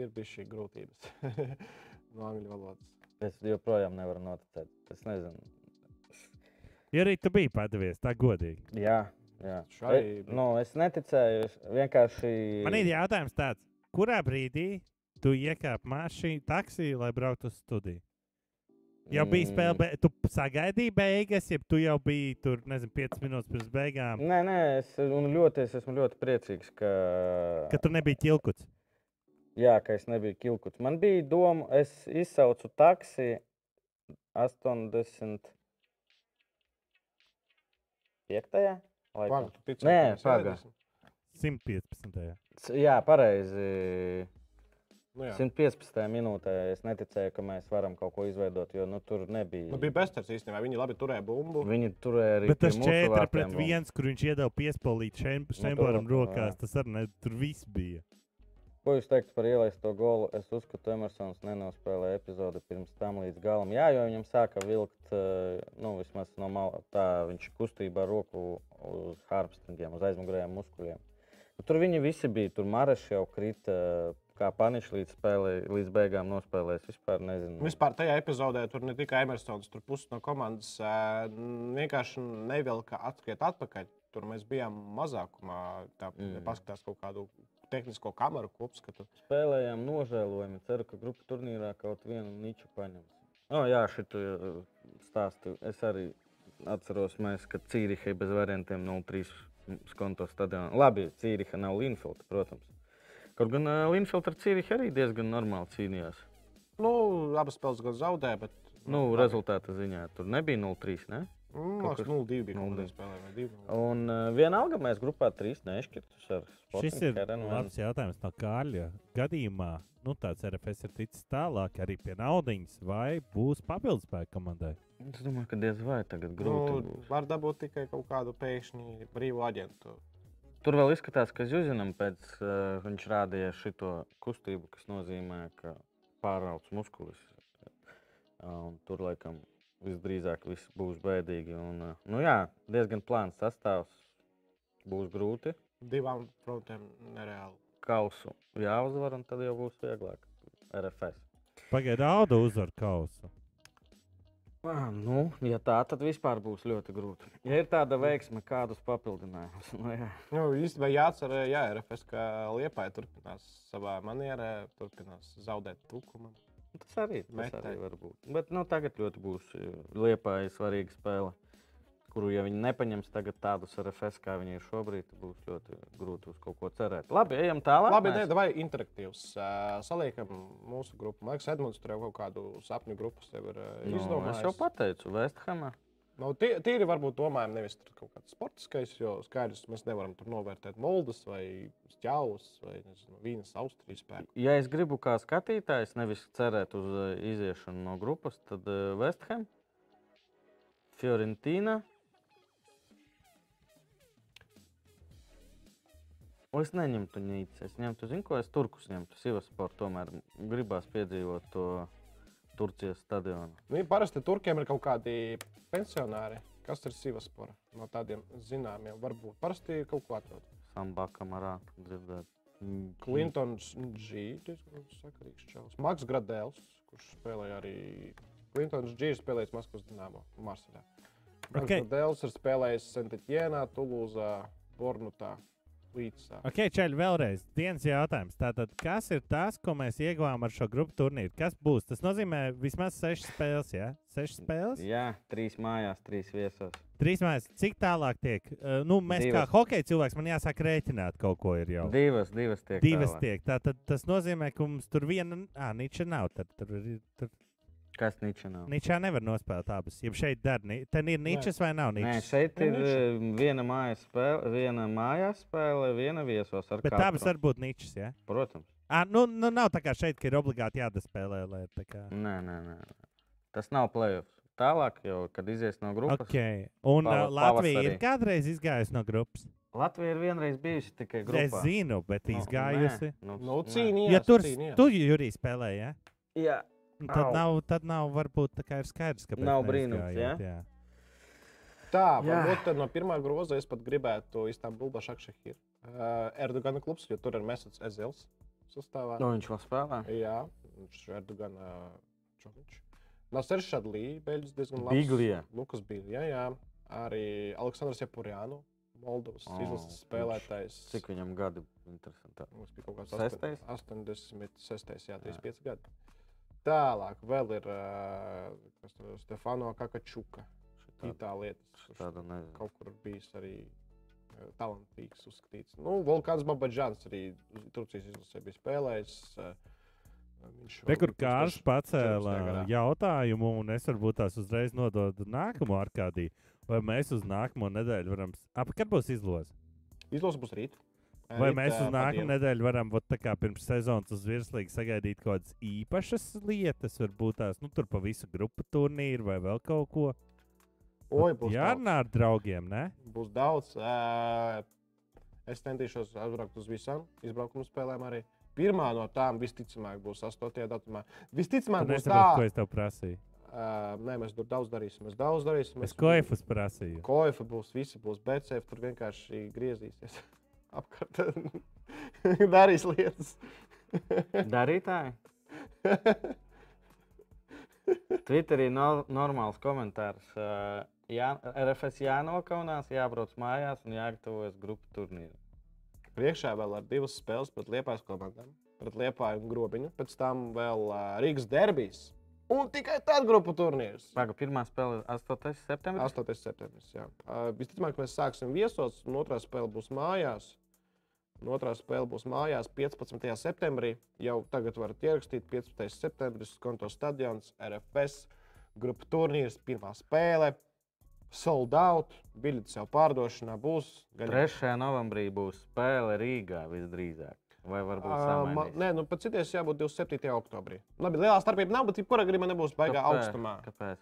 Ir bijušas šī grūtības no angļu valodas. Es joprojām nevaru noticēt. Es nezinu. Ja arī tu biji padavies, tā godīgi. Jā, jā. Arī E, nu, es neticēju. Es vienkārši. Man ir jautājums tāds, kurā brīdī tu iekāpi mašīnā, taksī, lai brauktu uz studiju? Jau bija Mm. spēle, bet tu sagaidīji beigas, ja tu jau biji tur, nezinu, 5 minūtes pirms beigām, Nē, nē, es, un ļoti, es esmu ļoti priecīgs, ka, ka tur nebija ķilkuts. jā, ka es nebiju kilkuts. Man bija doma, es izsaucu taksi 80. 5. Paga, tu tici, Nē, ka mēs paga. ēdīsim? 115. Jā, pareizi. Nu, jā. 115. minūtē es neticēju, ka mēs varam kaut ko izveidot, jo nu, tur nebija. Nu, bija bezcerīgs īstenībā. Viņi labi turēja bumbu. Viņi turēja arī Bet tas pie mūsu 4 vārtiem pret bumbu. 1, kur viņš iedeva piespēlīt Šemboram protams, rokās, jā. tas arī ne, tur viss bija. Ko jūs teiktu par ielaisto golu? Es uzskatu, ka Emersons nenospēlēja epizodi pirms tam līdz galam. Jā, jo viņam sāka vilkt, eh, nu, vismaz no malas, tā viņš kustībā roku uz harpstingiem, uz aizmugurējiem muskuļiem. Nu, Tur viņi visi bija. Tur Marš jau krita, kā panišs līdz, spēlē, līdz beigām nospēlējis. Vispār nezinu. Vispār tajā epizodē tur ne tikai Emersons, tur pusi no komandas vienkārši nevilka atskriet atpakaļ. Tur mēs bijām mazākumā. Tā Mm. paskatās kaut kādu tehnisko kameru kopskatu. Spēlējām nožēlojami. Ceru, ka grupu turnīrā kaut vienu niču paņems. Oh, jā, šito stāstu es arī atceros, mēs, kad Cīrihai bez variantiem 0-3 skonto stadionā. Labi, Cīriha nav Linfield, protams. Kaut gan uh, Linfield ar Cīrihu arī diezgan normāli cīnījās. Nu, abas spēles gan zaudēja, bet. Nu, rezultāta ziņā tur nebija 0-3. Ne? Mm, kas kas- 0-2 bija. 0-2. Kaut spēlē, vai 2. Un uh, vienalga mēs grupā 3 nešķirtus ar Šis ir labs jautājums no Kārļa. Gadījumā nu, tāds RFS ir ticis tālāk arī pie naudas, vai būs papildus spēku komandai? Es domāju, ka diez vai tagad grūti Nu, var dabūt tikai kaut kādu pēkšņu brīvu aģentu. Tur vēl izskatās, ka Zjuzinam pēc uh, viņš rādīja šo kustību, kas nozīmē, ka pāraugs muskulis. Uh, un tur laikam visdrīzāk viss būs bēdīgi. Un, uh, nu jā, diezgan plāns sastāvs. Būs grūti. Divām frontēm nereāli. Kausu jāuzvar, un tad jau būs vieglāk. RFS. Pagaidā, Auda uzvar kausu. Ah, nu, ja tā, tad vispār būs ļoti grūti. Ja ir tāda veiksme, kādus papildinājumus. Nu, jā. Nu, īstenībā jāatcer, jā, RFS, ka Liepāja turpinās savā manierē, turpinās zaudēt trūkumu. Tas arī, tas Metai. arī var būt. Bet nu, tagad ļoti būs liepāja svarīga spēle, kuru, ja viņi nepaņems tagad tādus RFS, kā viņi ir šobrīd, būs ļoti grūti uz kaut ko cerēt. Labi, ejam tālāk. Labi, nē, vai interaktīvs. Saliekam mūsu grupu. Man liekas, Edmunds tur jau kaut kādu sapņu grupu sev ir Nu, izdomājis. es jau pateicu, Vesthamā. Nu, tie, tīri varbūt domājam, nevis tur kaut kāds sportiskais, jo skaidrs, mēs nevaram tur novērtēt Moldus vai Stjāvus vai nezinu, Vīnas Austrijas spēku. Ja es gribu kā skatītājs, nevis cerēt uz iziešanu no grupas, tad uh, Vestham, Fiorentīna. O, es neņemtu nīcu. Es ņemtu, zinu, ko es turkus ņemtu. Sivasportu tomēr gribās piedzīvot to Turcijas stadionu. Nu, ja parasti turkiem ir kaut kādi pensionāri, kas ir Sivaspora. No tādiem zināmiem varbūt. Parasti ir kaut ko atrod. Sambaka marā dzirdēt. Klintons G. diezgan sakarīgs čels. Maks Gradēls, kurš spēlēja arī. Klintons G. ir spēlējis Maskavas Dienāmo Marseļā. Maks Ok. Gradēls ir spēlējis Santitjēnā, Tulūzā, Bornutā. Līdz. ā. Ok, Čeļ, vēlreiz viens jautājums. Tātad, kas ir tas, ko mēs ieguvām ar šo grupu turnīru? Kas būs? Tas nozīmē vismaz sešas spēles, jā? Sešas spēles? Jā, trīs mājās, trīs viesos. Trīs mājas. Cik tālāk tiek? Uh, nu, mēs Divas. kā hokeja cilvēks, man jāsāk rēķināt kaut ko ir jau. Divas, divas tiek. Divas tālāk. tiek. Tātad tas nozīmē, ka mums tur viena, ah, niča nav. Tad, tur, ir- tur Kas niča nav? ničā nevar nospēlēt abas. Ja šeit dar, ni- ten ir ničas vai nav Nē, ničas? šeit Nē, ir niča. eh, viena mājas spēle, viena mājās spēle, viena viesos ar Bet katru. abas var būt ničas, jā? Protams. Ah, nu, nu, nav tā kā šeit, ka ir obligāti jādaspēlē. Lai, tā kā... Nē, nē, nē. Tas nav playoffs. Tālāk, jau, kad izies no grupas, Okay. Un Pava- Latvija pavasarī. ir kādreiz izgājusi no grupas. Latvija ir vienreiz bijusi tikai grupā. Es zinu, bet Nu, izgājusi. nē, Nu, Nu, cīnījās. Ja tur cīnījās. tu Jurija spēlēji, ja? Jā, Un tad nav, tad nav, varbūt tā kā ir skaidrs, ka Nav brīnums, ja? jā? Tā, varbūt no pirmā groza es pat gribētu Istanbulu Bašakšahir. Uh, Erdogana klubs, jo tur ir Mesats Ezels sastāvā. nu, viņš vēl spēlē. Jā, viņš ir Erdogana Čovičs. Nav Seršad Lī, Beļģis diezgan labs. Biglija. Lukas Biglija, jā. Arī Aleksandrs Japurjānu, Moldovas O, izlases spēlētājs. Cik viņam gadi? Interesanti. Mums bija kaut kāds Sestais? 86, jā, 35 gadi. Tālāk vēl ir uh, kas Stefano Kakačuka. Itālietis, kurš Tāda nezinu. kaut kur bijis arī uh, talantīgs, uzskatīts. Nu, Volkāns Babadžans arī Turcijas izlasē bija spēlējis. Uh, viņš Te, kur Kārs 2014. pacēla jautājumu, un es varbūt tās uzreiz nododu nākamo arkādī, vai mēs uz nākamo nedēļu varam. Ap, kad būs izloze? Izlase būs rīt. Vai mēs uz dienu. nedēļu varam, vot tā kā pirms sezonas uz virslīgu sagaidīt kaut kādas īpašas lietas, varbūt tās, nu, tur pa visu grupu turnīru vai vēl kaut ko? Oi, būs. Jārunā ar draugiem, ne? Būs daudz. Uh, es centīšos aizbraukt uz visām izbraukuma spēlēm arī. Pirmā no tām visticamāk būs 8. datumā. Visticamāk, Tu būs tā, ko es tev prasīju. Uh, nē, mēs tur daudz darīsim. Mēs daudz darīsim. Es koefus prasīju. Koefa būs, visi būs BCF, tur vienkārši griezīsies apkārt. Darīs lietas. Darītāji? Twitterī no, normāls komentārs. Uh, jā, RFS jānokaunās, jābrauc mājās un jāgatavojas grupu turnīru. Priekšā vēl ar divas spēles pret Liepājas komandām, pret Liepāju un Grobiņu. Pēc tam vēl uh, Rīgas derbijas. Un tikai tad grupu turnīrs. Paga, pirmā spēle 8. septembris. 8. septembris. jā. Uh, Visticamāk, mēs sāksim viesos, un otrā spēle būs mājās. Un otrā spēle būs mājās 15. septembrī. Jau tagad varat ierakstīt 15. septembris, konto stadions, RFS, grupu turnīrs, pirmā spēle. Sold out, biļetes jau pārdošanā būs. Gan 3. novembrī būs spēle Rīgā visdrīzāk. Vai varbūt Ā, ma- samainīs? Nē, nu pēc citas jābūt 27. oktobrī. Labi, lielā starpība nav, bet jebkurā gadījumā nebūs baigā Kāpēc? augstumā. Kāpēc?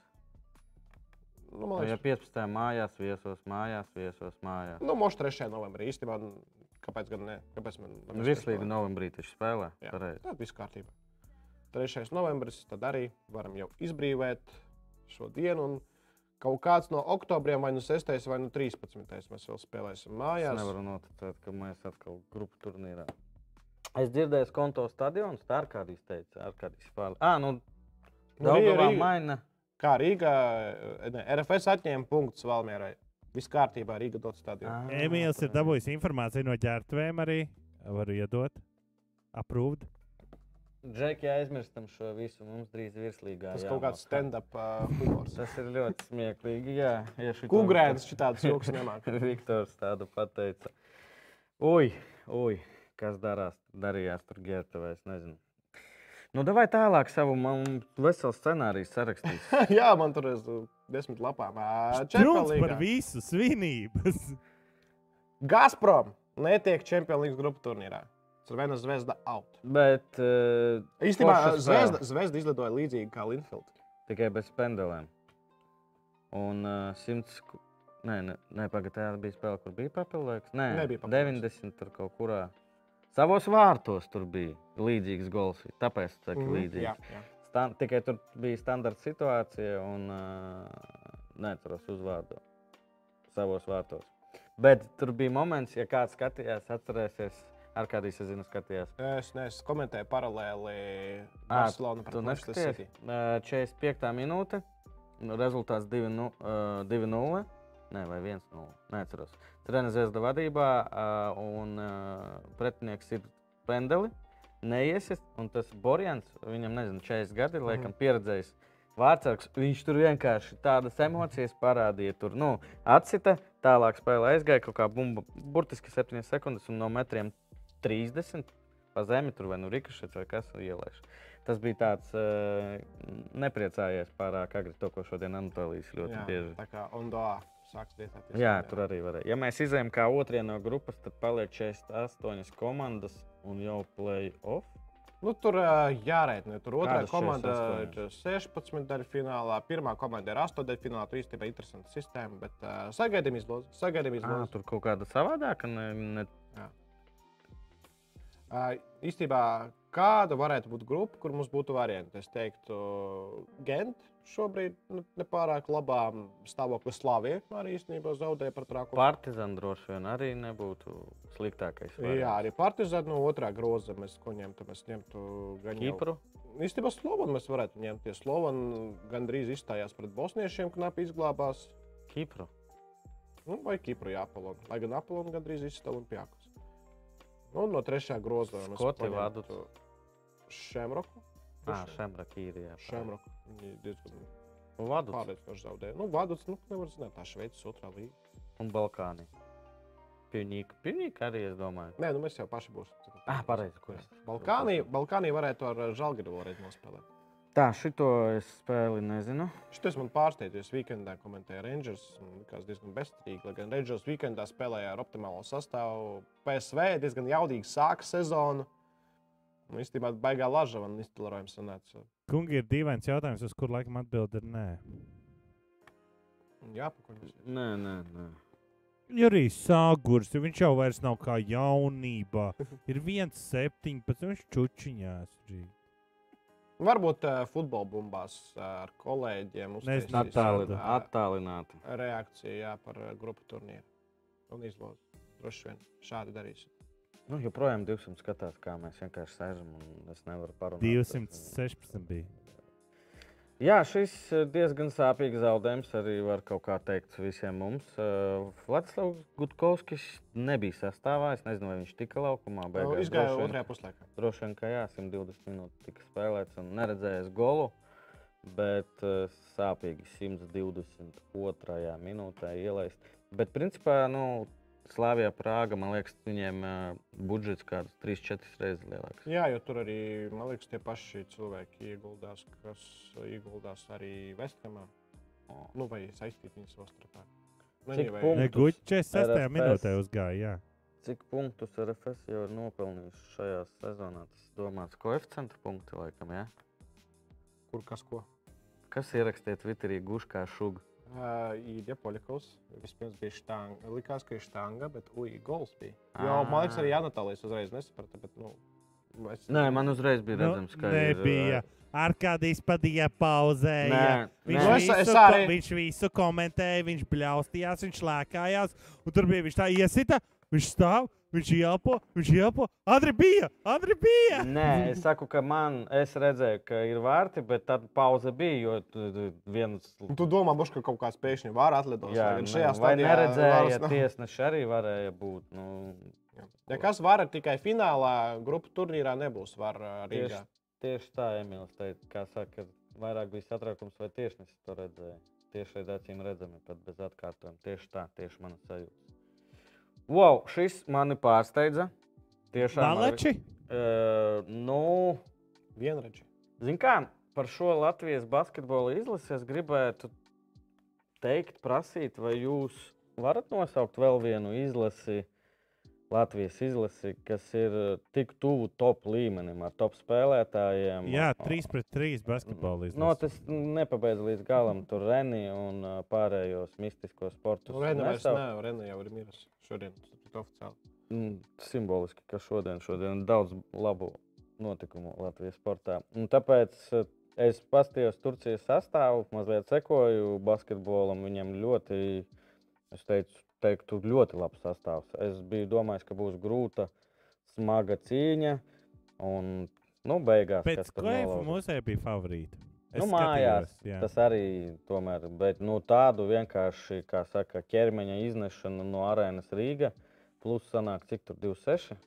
Nu, man Ja liekas, 15. mājās, viesos, mājās, viesos, mājās. nu, moš 3. novembrī īstenībā. Kāpēc gan ne? Kāpēc man? Nu, Virslīga novembrī taču spēlē. Jā. Tad viss kārtībā. 3. novembris, tad arī varam jau izbrīvot šo dienu. Un kaut kāds no oktobriem, vai nu 6. vai nu 13. mēs vēl spēlēsim Es mājās. nevaru noticēt, ka mēs atkal grupu turnīrā. Es dzirdēju, ka konto stadions, tā ar kādīs teica, ar kādīs spēlē. Ah, nu, Nu, Daugavā maina. Kā Rīgā, ne, RFS atņēma punktus Valmierai. Viss kārtībā, Rīga dod stadionu. Ah, Emīls ir dabūjis informāciju no ģērbtuvēm arī. Varu iedot. Aprūvd. Džeki, aizmirstam šo visu. Mums drīz virslīgā. Tas kaut kāds stand-up uh, humors. Tas ir ļoti smieklīgi. Jā, ja Kungrēns šitāds joks nemāk. Viktors tādu pateica. Ui, ui, kas darās, darījās tur ģērbtuvē, es nezinu. Nu, vai tālāk savu veselu scenāriju sarakstīt. Jā, man tur ir desmit lapām. Čempions par visu svinības. Gazprom netiek Champions League grupu turnīrā. Cervena zvezda out. Bet uh, Īstenībā Forša spēle. zvezda, zvezda izlidoja līdzīgi kā Linfield. tikai bez pendelēm. Un uh, 100. ku- Nē, nē, nē pagaidām tā bija spēle, kur bija papildinājums. Nē, Nebija papildinājums. 90. tur kaut kurā. Savos vārtos tur bija līdzīgs gols. Tāpēc tā ir Mhm, līdzīgs. jā, jā. Stan tikai tur bija standarta situācija, un uh, neatceros uzvārdu savos vārtos. Bet tur bija moments, ja kāds skatījās, atcerēsies, ar kādiem es zinu, skatījās. Es, ne, es komentēju paralēli Tu pret Manchester City. uh, 45. minūte, nu, rezultāts 2-0. Nē, vai 1-0. Neatceros. Treniņš Zvezda vadībā, un pretinieks ir pendeli. Neiesis, un tas Borjans, viņam nezinu, 40 gadi, laikam, pieredzējis vārdsargs. Viņš tur vienkārši tādas emocijas parādīja. Tur nu, atsita, tālāk spēlē aizgāja kaut kā bumba, burtiski 7 sekundes, un no metriem 30 pa zemi tur vai nu rikušets vai kas ielaiž. Tas bija tāds uh, nepriecājies pārāk agri to, ko šodien Anatolijas ļoti Jā, bieži. tā kā Ondoā sāks dietēties. Jā, tur arī varēja. Ja mēs izējām kā otrajā no grupas, tad paliek 48 komandas un jau play-off. Nu, tur jārēķina. Tur otrā Kādas komanda 48? ir 16 daļu finālā, pirmā komanda ir 8 daļu finālā. Tur īstenībā ir interesanta sistēma, bet uh, sagaidām izlozi. Sagaidām izlozi. tur kaut kāda savādāka. Ne, ne... Uh, īstenībā, kāda varētu būt grupa, kur mums būtu varianti? Es teiktu, Gent šobrīd nu, nepārāk labā stāvoklī Slavija arī īstenībā zaudēja par trākumu. Partizan droši vien arī nebūtu sliktākais. Jā, arī Partizāna no otrā groza mēs ko ņemtu. Mēs ņemtu gan Kipru. Īstenībā Slovānu mēs varētu ņemt. Ja Slovāna gandrīz izstājās pret bosniešiem, knapi izglābās. Kipru. Nu, vai Kipru, jā, Apolonu. Lai gan Apolonu gandrīz izstāv un pjākus. Nu, no trešā groza mēs Skoti vadu. Šemroku. Ah, Šemrakīrijā. Šemroku. Viņi diezgan Vadu. pārliecinoši zaudēja. Nu, vadus, nu, nevar zināt, tā Šveices otrā līga. Un Balkāni. Pivnīka. Pivnīka arī, es domāju. Nē, nu mēs jau paši būsim. Ah, pareizi. Jā. es? Balkānī, Balkānī varētu ar Žalgiru vēlreiz nospēlēt. Tā, šito es spēli nezinu. Šis man pārsteidz, jo es weekendā komentēju Rangers. Man likās diezgan bezcerīgi. Lai gan Rangers weekendā spēlēja ar optimālo sastāvu. PSV diezgan jaudīgi sāka sezonu. Nu, īstenībā baigā laža man iztilrojums sanāca. Kungi, ir dīvains jautājums, uz kuru laikam atbild ir nē. Jā, pakuņas. Nē, nē, nē. Jurijs Sāgurs, viņš jau vairs nav kā jaunībā. Ir 1,17. Viņš čučiņās. džī. Varbūt uh, futbola bumbās uh, ar kolēģiem Nezinu, uztaisīs, Attālin, ā, attālināti. reakciju jā, par uh, grupu turnīru. Un izlozi. Droši vien šādi darīsim. Nu, joprojām 200 skatās, kā mēs vienkārši sēžam un es nevaru parunāt. 216 bija. Jā, šis eh, diezgan sāpīgs zaudējums arī var kaut kā teikt visiem mums. Uh, Vladislavs Gutkovskis nebija sastāvā. Es nezinu, vai viņš tika laukumā. Nu, beigās. Izgāja Droši vien- otrajā puslaikā. Droši vien, ka jā, 120 minūtes tika spēlēts un neredzējis golu. Bet uh, sāpīgi 122. minūtē ielaist. Bet, principā, nu, Slāvijā, Prāga, man liekas, viņiem budžets kādus 3-4 reizes lielāks. Jā, jo tur arī, man liekas, tie paši cilvēki ieguldās, kas ieguldās arī Vesthamā. O. Nu, vai saistīt viņus savā starpā. Nu, guļ 46. RFS. minūtē uzgāja. Jā. Cik punktus RFS jau ir nopelnījis šajā sezonā? Tas domāts koeficientu punkti, laikam, jā. Kur kas ko? Kas ierakstīja Twitterī guši kā šuga? Uh, Īdja Poļakovs. Vispirms bija štanga. Likās, ka ir štanga, bet uji, gols bija. Jo, man liekas, arī Anatālijas uzreiz nesaprata. Bet, nu, es... Nē, man uzreiz bija Nu, redzams, ka ir, nebija. ā, Arkādijs padīja pauzēja. Nē, Viņš, nē. Nu, es- visu, es arī- viņš visu komentēja, viņš bļaustījās, viņš lēkājās. Un tur bija viņš tā iesita, viņš stāv, viņš ielpo, viņš ielpo. Andri bija, Andri bija! Nē, es saku, ka man, es redzēju, ka ir vārti, bet tad pauze bija, jo viens. Tu domā, boš, ka kaut kāds pēkšņi var atlidos. Jā, ne, šajā vai stadijā neredzēja, varas nav. tiesneši arī varēja būt. Nu, Ja kas var tikai finālā, grupu turnīrā nebūs var uh, tieši, Rīgā. tieši tā, Emīls teica, kā saka, vairāk bija satraukums, vai tiešnesis to redzēja. Tieši šeit acīm redzami, pat bez atkārtojuma. Tieši tā, tieši mana sajūta. Wow, šis mani pārsteidza. Tiešām. Malači? Uh, nu, Vienreģi. Ziniet, kā par šo Latvijas basketbola izlasi es gribētu teikt, prasīt, vai jūs varat nosaukt vēl vienu izlasi, Latvijas izlasi, kas ir tik tuvu top līmenim, ar top spēlētājiem. Jā, 3 pret 3 basketbolā. No, tas nepabeidz līdz galam tur Reni un pārējos mistiskos sportus. Nu, Rena vairs nav, Rena jau ir mirusi šodien. Oficiāli. Mm, simboliski, ka šodien, šodien ir daudz labu notikumu Latvijas sportā. Un tāpēc eh, es paskatījos Turcijas sastāvu, mazliet sekoju basketbolam. Viņam ļoti, es teicu, teiktu, ļoti labs sastāvs. Es biju domājis, ka būs grūta, smaga cīņa. Un, nu, beigās Pēc klaifa mūsē bija favorīti. Es nu, mājās skatījos, jā. tas arī tomēr, bet nu, tādu vienkārši, kā saka, ķermeņa iznešanu no arēnas Rīga, plus sanāk, cik tur 26.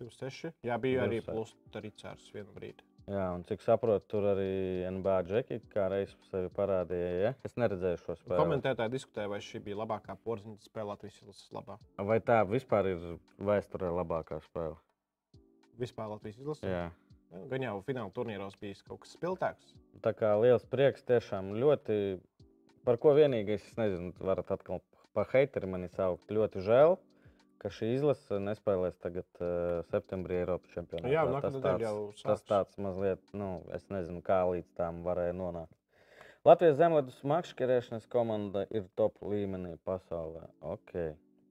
26. Jā, bija arī 26. plus Rīcārs vienu brīdi. Jā, un cik saprotu, tur arī NBA džeki kā reizes sevi parādīja. Ja? Es neredzēju šo spēli. Komentētāji diskutēja, vai šī bija labākā porziņa spēle Latvijas izlases labā. Vai tā vispār ir vēsturē labākā spēle? Vispār Latvijas izlasē. Jā. Gan jau fināla turnīros bijis kaut kas spilgtāks. Tā kā liels prieks, tiešām ļoti. Par ko vienīgais, es nezinu, varat atkal pa heiteri mani saukt. Ļoti žēl, ka šī izlase nespēlēs tagad uh, septembrī Eiropas čempionātā. Jā, tas, tāds, jau tas tāds mazliet, nu, es nezinu, kā līdz tam varēja nonākt. Latvijas zemledus makšķerēšanas komanda ir top līmenī pasaulē. Ok,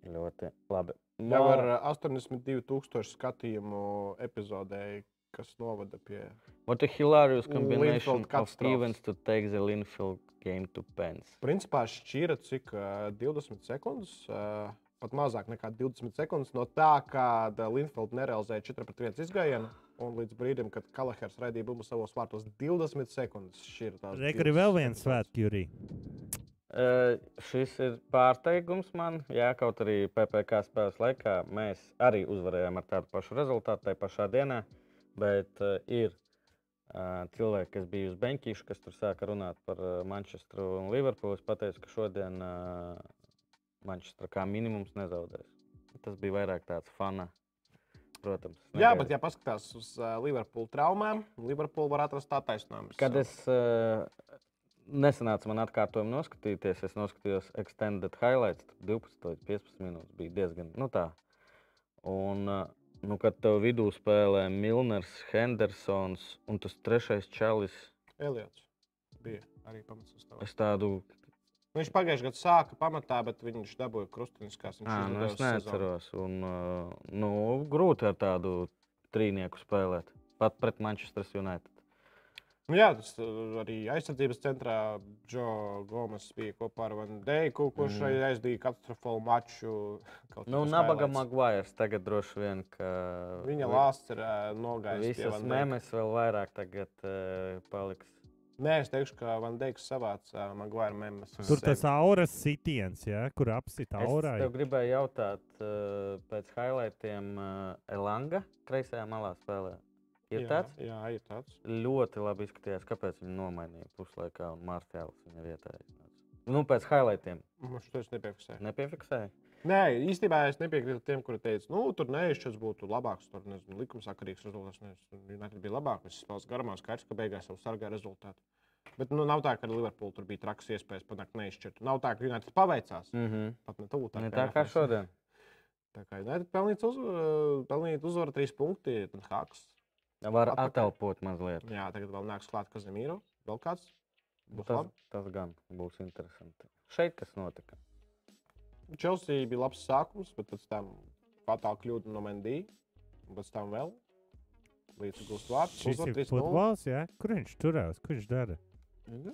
ļoti labi. Jau ar ā, 82,000 skatījumu epizodē, kas novada pie. What a hilarious combination of events to take the Linfield game to pens. Principā šķīra cik ā, 20 sekundes. ā, Pat mazāk nekā 20 sekundes no tā, kad Linfield nerealizēja 4 pret 1 izgājienu. Un līdz brīdim, kad Kalahers raidīja bumbu savos vārtos, 20 sekundes šķīra tās. Arī 20 vēl viens svētki, Jurī. Uh, šis ir pārsteigums man. Jā, kaut arī PPC spēles laikā mēs arī uzvarējām ar tādu pašu rezultātu tajā pašā dienā. Bet uh, ir uh, cilvēki, kas bija uz beņķīša, kas tur sāka runāt par uh, Manchesteru un Liverpoolu. Es pateicu, ka šodien uh, Manchester kā minimums nezaudēs. Tas bija vairāk tāds fana. Protams. Jā, negaidīts. bet, ja paskatās uz uh, Liverpool traumām, Liverpool var atrast tā taisnību. Kad es uh, nesanācu man atkārtojumu noskatīties, es noskatījos extended highlights. tur 12 līdz 15 minūtes bija diezgan nu, tā. Un, uh, nu, kad tev vidū spēlē Milners, Hendersons un tas trešais čalis, Eliots bija arī pamats uz to. es tādu Viņš pagājušajā gadā sāka pamatā, bet viņš dabūja ā, nu, es neatceros. Un, nu, grūti ar tādu trīnieku spēlēt. Pat pret Manchester United. Nu, jā, tas uh, arī aizsardzības centrā Džo Gomes bija kopā ar Van Deiku, kurš Mm. aizdīja katastrofālu maču. Nu, Nabaga. Maguires tagad droši vien, ka Viņa vi- lāsts ir uh, nogājis. Visas memes vēl vairāk tagad uh, paliks. Nē, es teikšu, ka Van Dijks savāca uh, Maguire memes. Tur sevi. tas auras sitiens, ja, kur apsita Es aurā. tev gribēju jautāt, uh, pēc highlightiem uh, Elanga kreisajā malā spēlē. Ir jā, tāds Jā, ir tāds. ļoti labi izskatījās, kāpēc viņi nomainīja puslaikā un Mārtiņš viņa vietā. Nu, pēc highlightiem Mums tas nepiefiksēja. nepiefiksēja. Nē, īstenībā es nepiekrītu tiem, kuri teica, nu, tur neizšķirts būtu labāks. Tur nezinu, likumsakarīgs rezultāts. United bija labāk. Viņš spēlēja garumā, skaidrs, ka beigās jau sargāja rezultātu. Bet nu, nav tā, ka ar Liverpoolu tur bija traks iespējas panākt neizšķirtu. Nav tā, ka United paveicās. Mm -hmm. Pat ne tuvu. Ne tā kā šodien. Tā kā United pelnīts uz, uh, pelnīt uzvaru trīs punkti. Tad Haks. Var Atpakaļ. atelpot mazliet. Jā, tagad vēl nāks klāt Kazemīro. Vēl kāds? Būs Tas, labi. tas gan būs interesanti. Šeit kas notika? Chelsea bija labs sākums, bet pēc tam fatāla kļūda no Mendī. un Pēc tam vēl līdz gūst vārds. Šis ir 3:0. futbols, ja? kur viņš turās, ko viņš dara. Mhm.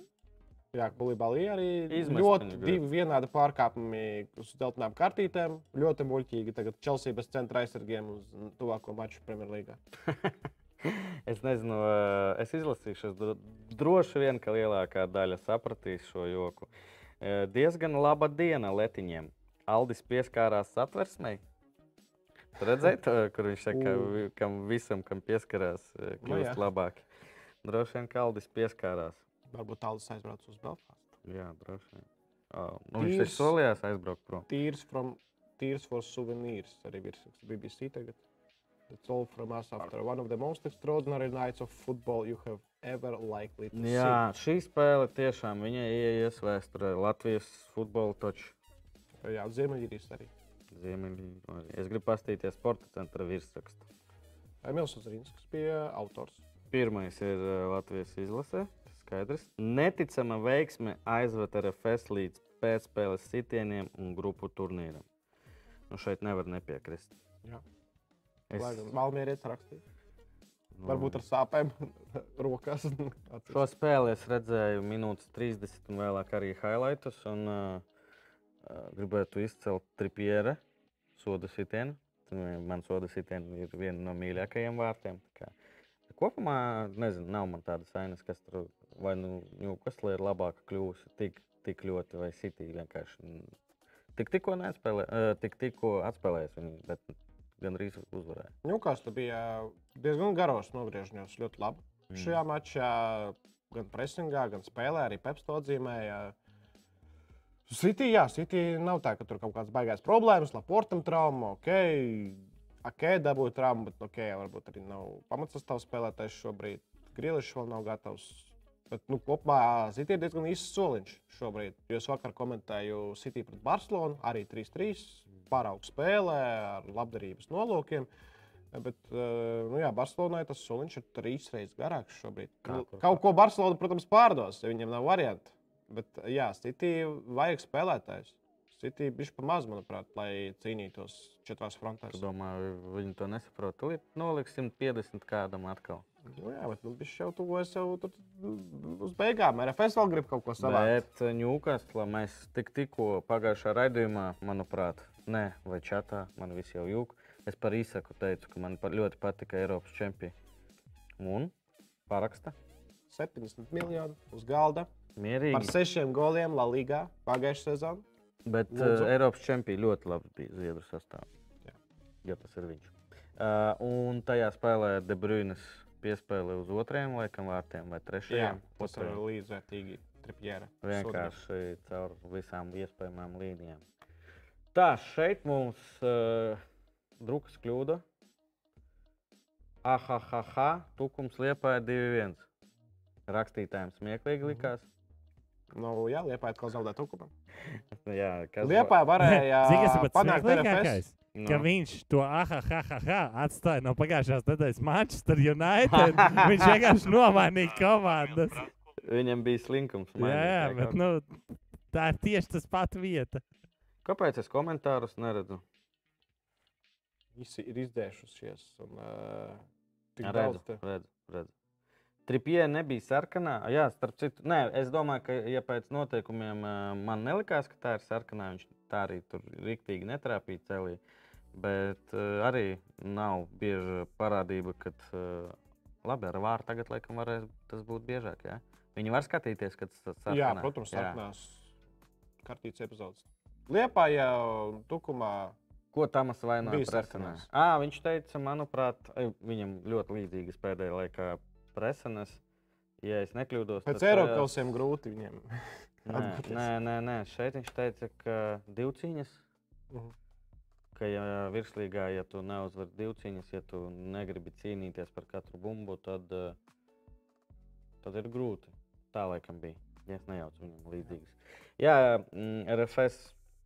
Jā, Kulībalī arī Izmest ļoti divi vienādi pārkāpumi uz teltnām kartītēm. Ļoti muļķīgi. Tagad Chelsea bez centra aizsargiem uz tuvāko maču Premjerlīgā. es nezinu, eh, es izlasīšu. Es dro- droši vien, ka lielākā daļa sapratīs šo joku. Eh, Diezgan laba diena Letiņiem. Aldis pieskārās satversmei. To, kur viņš saka, vi- kam visam, kam pieskarās, eh, Nu, kļūst jā. labāk. Droši vien, ka Aldis pieskārās. Varbūt tālāk aizbrauc uz Belfastu. Jā, droši vien. Oh, nu, viņš taču Tīrs- solījās aizbraukt prom. Tears, from, tears for souvenirs. Arī virsraksts BBC tagad. That's all from us after one of the most extraordinary nights of football you have ever likely to Jā, šī spēle tiešām viņa ieies vēsturē. Latvijas futbola see. Jā, Ziemeļīrijas arī. Ziemeļā. Es gribu paskatīties sporta centra virsrakstu. Emīls Uzrīnskis bija autors. Pirmais ir eh, Latvijas izlase. Skaidrs. Neticama veiksme aizved RFS līdz pēcspēles sitieniem un grupu turnīram. Nu, šeit nevar nepiekrist. Jā. Es, Malmērietis rakstīja. nu, Varbūt ar sāpēm rokās. Šo spēli es redzēju minūtes 30 un vēlāk arī highlights. Un, uh, gribētu izcelt tripiera soda sitienu. Nu, Man soda sitiena ir viena no mīļākajiem vārtiem. Kopumā, nezinu, nav man tādas ainas, kas tur vai nu Newcastle ir labāka kļuvusi tik, tik ļoti, vai City vienkārši tik, tikko nespēlē, eh, tik, tikko atspēlējas viņi, bet gandrīz uzvarēja. Newcastle bija diezgan garos nogriežņos, ļoti labi. Mm. Šajā mačā gan presingā, gan spēlē arī Peps to atzīmēja. City, jā, City nav tā, ka tur kaut kādas baigās problēmas, Laportam trauma, ok, ok, dabūja traumu, bet ok, varbūt arī nav pamatsastāvs spēlētājs šobrīd. Grilišs vēl nav gatavs. Bet, nu, kopumā City ir diezgan īsts soliņš šobrīd. Jo es vakar komentēju City pret Barcelonu, arī 3-3, pāraugu spēlē ar labdarības nolūkiem. Bet, eh, nu jā, Barcelonai tas soliņš ir trīs reizes garāks šobrīd. Kā, Nu, kur, Kaut ko Barcelona, protams, pārdos, ja viņiem nav variantu. Bet, jā, City vajag spēlētājus. City bija pa maz, manuprāt, lai cīnītos četrās frontēs. Es domāju, viņi to nesaprot. Tūlīt noliksim 50 kādam atkal. Nu, jā, bet nu, viņš jau tuvojas jau tur uz beigām. RFS vēl grib kaut ko savādāk. Bet Ņūkasla mēs tik, tikko pagājušā raidījumā, manuprāt, ne, vai čatā, man viss jau jūg. Es par īsaku teicu, ka man ļoti patika Eiropas čempioni. Un paraksta 70 miljoni uz galda. Par mierīgi. sešiem goliem La Ligā pagājušajā sezonā. Bet Lūdzu. uh, Eiropas čempioni ļoti labi bija Zviedru sastāvā. Jā. Ja tas ir viņš. Uh, un tajā spēlē Debrīnas piespēle uz otrajiem, laikam, vārtiem vai Jā, trešajiem. tas ir līdzvērtīgi tripjēra. Vienkārši caur visām iespējamām līnijām. Tā, šeit mums uh, drukas kļūda. AHH, tukums liepāja 2-1. Rakstītājiem smieklīgi likās. Nu, jā, Liepā atkal zaudē tukumu. Jā, kas Liepā varēja panākt RFS. Nu. Ka viņš to ahahaha atstāja no pagājušās nedēļas Manchester United. viņš vienkārši nomainīja komandas. Viņam bija slinkums. Jā, mainīt, jā, vai bet nu, tā ir tieši tas pats vieta. Kāpēc es komentārus neredzu? Visi ir izdēšušies. Un, uh, tik Redzu, daudz te- redzu, redzu. Tripie nebija sarkanā. Jā, starp citu, nē, es domāju, ka, ja pēc noteikumiem ā, man nelikās, ka tā ir sarkanā, viņš tā arī tur rīktīgi netrāpīja celī. Bet uh, arī nav bieža parādība, ka uh, labi ar vārdu tagad laikam varēs tas būt biežāk. Jā? Viņi var skatīties, kad tas ir Jā, protams, sarkanās kartītes epizodes. Liepā jau tukumā. Ko Tamas vainoja sarkanās. À, viņš teica, manuprāt, viņam ļoti līdzīgas pēdējā laikā presenes. Ja es nekļūdos, Pēc tad tajās- Eiropas grūti viņiem. Nē, nē, nē, nē, šeit viņš teica, ka divu cīņas. Mhm. Ka ja virslīgā, ja tu neuzvari divu cīņas, ja tu negribi cīnīties par katru bumbu, tad, eh, tad ir grūti. Tā laikam bija. Ja es nejaucu viņam līdzīgas. Jā, mm, RFS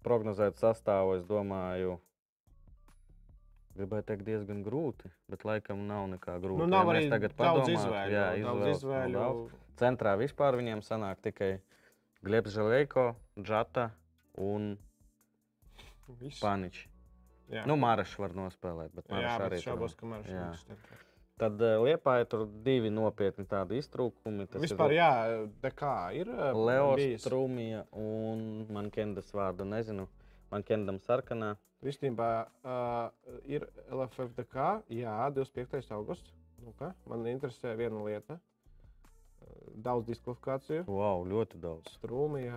prognozēt sastāvu, es domāju, gribēju teikt diezgan grūti, bet laikam nav nekā grūta. Nu, Ja nav mēs arī tagad daudz padomātu, izvēļu. jā, daudz izvēles nav izvēļu. daudz. Centrā vispār viņiem sanāk tikai Glebs Želēko, Džata un Viss. Jā. Nu, Mārcis var nospēlēt, bet Mārcis arī šaubos, ka Marš Jā. būs. Tad uh, Liepā ir tur divi nopietni tādi iztrūkumi. Tas Vispār, ir jā, tā kā ir. eh, Leos bijis. Strūmija un man Kendas vārdu nezinu. Man Kendam sarkanā. Īstenībā uh, ir LFFDK, jā, 25. augusts. Nu, kā? Man interesē viena lieta. Daudz diskvalifikāciju. Wow, ļoti daudz. Strūmija,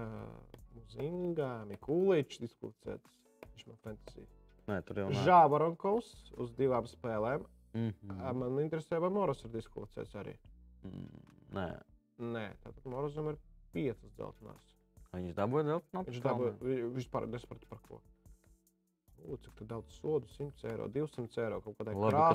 Zinga, Mikulīčs diskvalificēts. Viņš man fantasy. Nē, tur jau nav. Žābaronkovs uz divām spēlēm. Mm Mm. -hmm. Man interesē, vai Moros ir diskvalificēts arī. Mm, nē, Nē, tātad Morozam ir piecas dzeltenās. viņš dabūja no Viņš dabūja, vi- vispār nesapratu par ko. U, cik tad daudz sodu? 100 eiro, 200 eiro kaut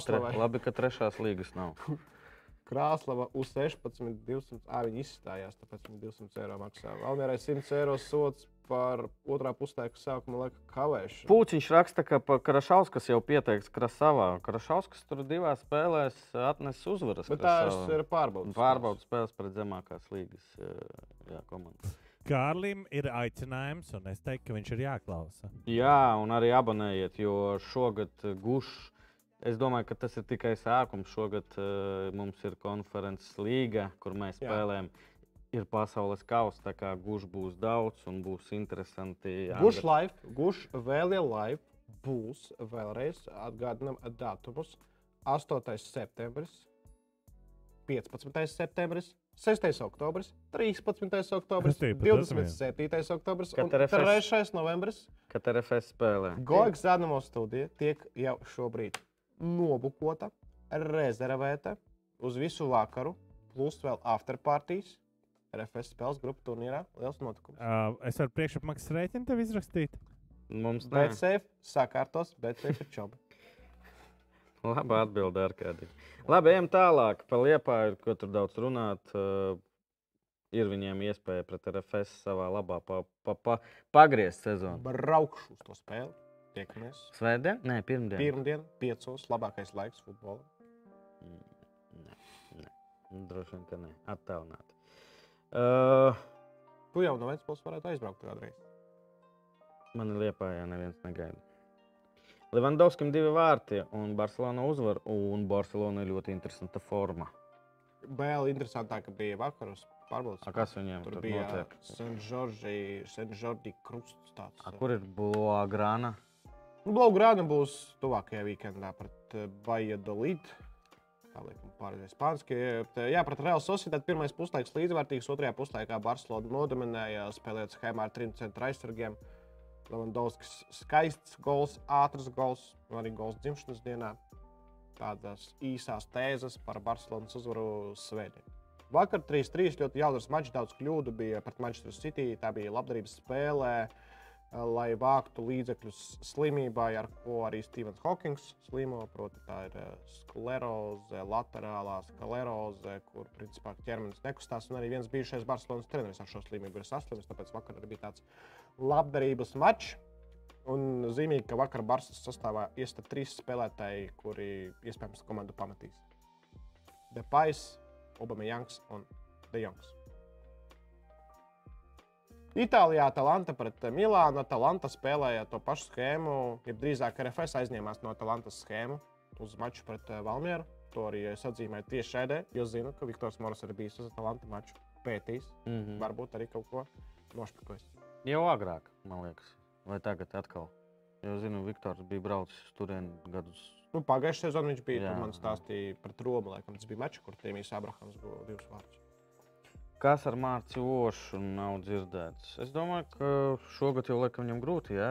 tre, krāslavai. labi, ka trešās līgas nav. Krāslava U16, 200. Ā, viņi izstājās, tāpēc viņi 200 eiro maksā. Valmierai 100 eiro sots par otrā puslaika sākuma laika kavēšanu. Pūciņš raksta, ka Krašauskas jau pieteikts Krasavā. Krašauskas tur divās spēlēs atnesis uzvaras. Bet tās ir pārbaudas. Pārbaudas spēles pret zemākās līgas jā, komandas. Kārlim ir aicinājums, un es teiktu, ka viņš ir jāklausa. Jā, un arī abonējiet, jo šogad gušs. Es domāju, ka tas ir tikai sākums. Šogad uh, mums ir konferences līga, kur mēs Jā. spēlējam. Ir pasaules kausa, tā kā gušs būs daudz un būs interesanti. Guš live, guš vēl ir live. Būs vēlreiz atgādinām datumus. 8. septembris. 15. septembris, 6. oktobris, 13. oktobris, Kas tie pa datumiem? 27. oktobris un RFS? 3. novembris. Kad RFS spēlē. Goigs Zanamo studija tiek jau šobrīd nobukota, rezervēta uz visu vakaru, plus vēl afterpartijas. RFS spēles grupu turnīrā liels notikums. Uh, es varu priekšapmaksas rēķinu tev izrakstīt. Mums Bet nē. seif sakārtos, bet ir čoba. Labi atbild ar kādu. Labi, ejam tālāk. Par Liepāju, ko tur daudz runāt. Uh, ir viņiem iespēja pret RFS savā labā pa, pa, pa, pagriezt sezonu. Braukšu uz to spēli. Tiekamies. Svētdien? Nē, pirmdien. Pirmdien, piecos, labākais laiks futbolā. Nē, nē. Nu, Droši vien, ka nē. Attālināt. Uh, Tu jau no Vēncpils varētu aizbraukt kādreiz. man ir Liepājā neviens negaida. Levandovskim divi vārti un Barcelona uzvar. Un Barcelona ir ļoti interesanta forma. Vēl interesantāk bija vakaros pārbaudas. Kas viņiem Tur tur bija notiek? Senžordi krusts. Tāds. A, kur ir Blūgrāna? Nu, Blaugrāna būs tuvākajā weekendā pret eh, Valladolid. Tā liekam, pārējais spāniski. Jā, pret Real Sociedad pirmais puslaiks līdzvērtīgs, otrajā puslaikā Barcelona nodominēja, spēlējot schēmā ar trim centra aizsargiem. Levandovskis skaists gols, ātrs gols, arī gols dzimšanas dienā. Tādas īsās tēzes par Barcelonas uzvaru svētdien. Vakar 3-3 ļoti jautrs mačs, daudz kļūdu bija pret Manchester City. Tā bija labdarības spēlē, eh, lai vāktu līdzekļus slimībai, ar ko arī Stevens Hawkings slimo. Proti, tā ir eh, skleroze, laterālā skleroze, kur principā ķermenis nekustās. Un arī viens bijušais Barcelonas treneris ar šo slimību ir saslimis. Tāpēc vakar arī bija tāds labdarības mačs. Un zīmīgi, ka vakar Barcelonas sastāvā iestāja trīs spēlētāji, kuri iespējams komandu pamatīs. Depais, Obamejangs un Dejongs. Itālijā Atalanta pret Milānu. Atalanta spēlēja to pašu schēmu, jeb drīzāk RFS aizņēmās no Atalantas schēmu uz maču pret eh, Valmieru. To arī es atzīmēju tieši šeit, jo zinu, ka Viktors Moras ir bijis uz Atalanta maču. Pētījis, Mm -hmm. varbūt arī kaut ko nošpikojis. Jau agrāk, man liekas, vai tagad atkal. Jo, zinu, Viktors bija braucis uz turieni gadus. Nu, Pagājušajā sezonā viņš bija. Jā, man stāstīja par Romu. Laikam, tas bija mačs, kur Tēmijs Abrahams guva divus vārdus. Kas ar Mārciņu Ošu nav dzirdēts? Es domāju, ka šogad jau laikam viņam grūti, jā?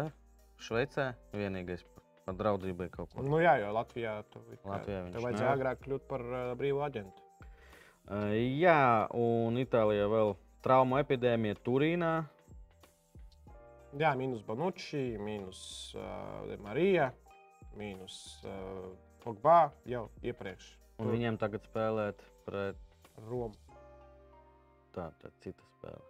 Šveicē vienīgais par, draudzībai kaut ko. Nu, jā, jo Latvijā tu, Latvijā viņš tev vajadzēja agrāk kļūt par uh, brīvu aģentu. Uh, jā, un Itālijā vēl traumu epidēmija Turīnā. Jā, mīnus Bonucci, mīnus uh, Marija, mīnus uh, Pogba jau iepriekš. Un viņiem tagad spēlēt pret Romu. Tādu citu spēli.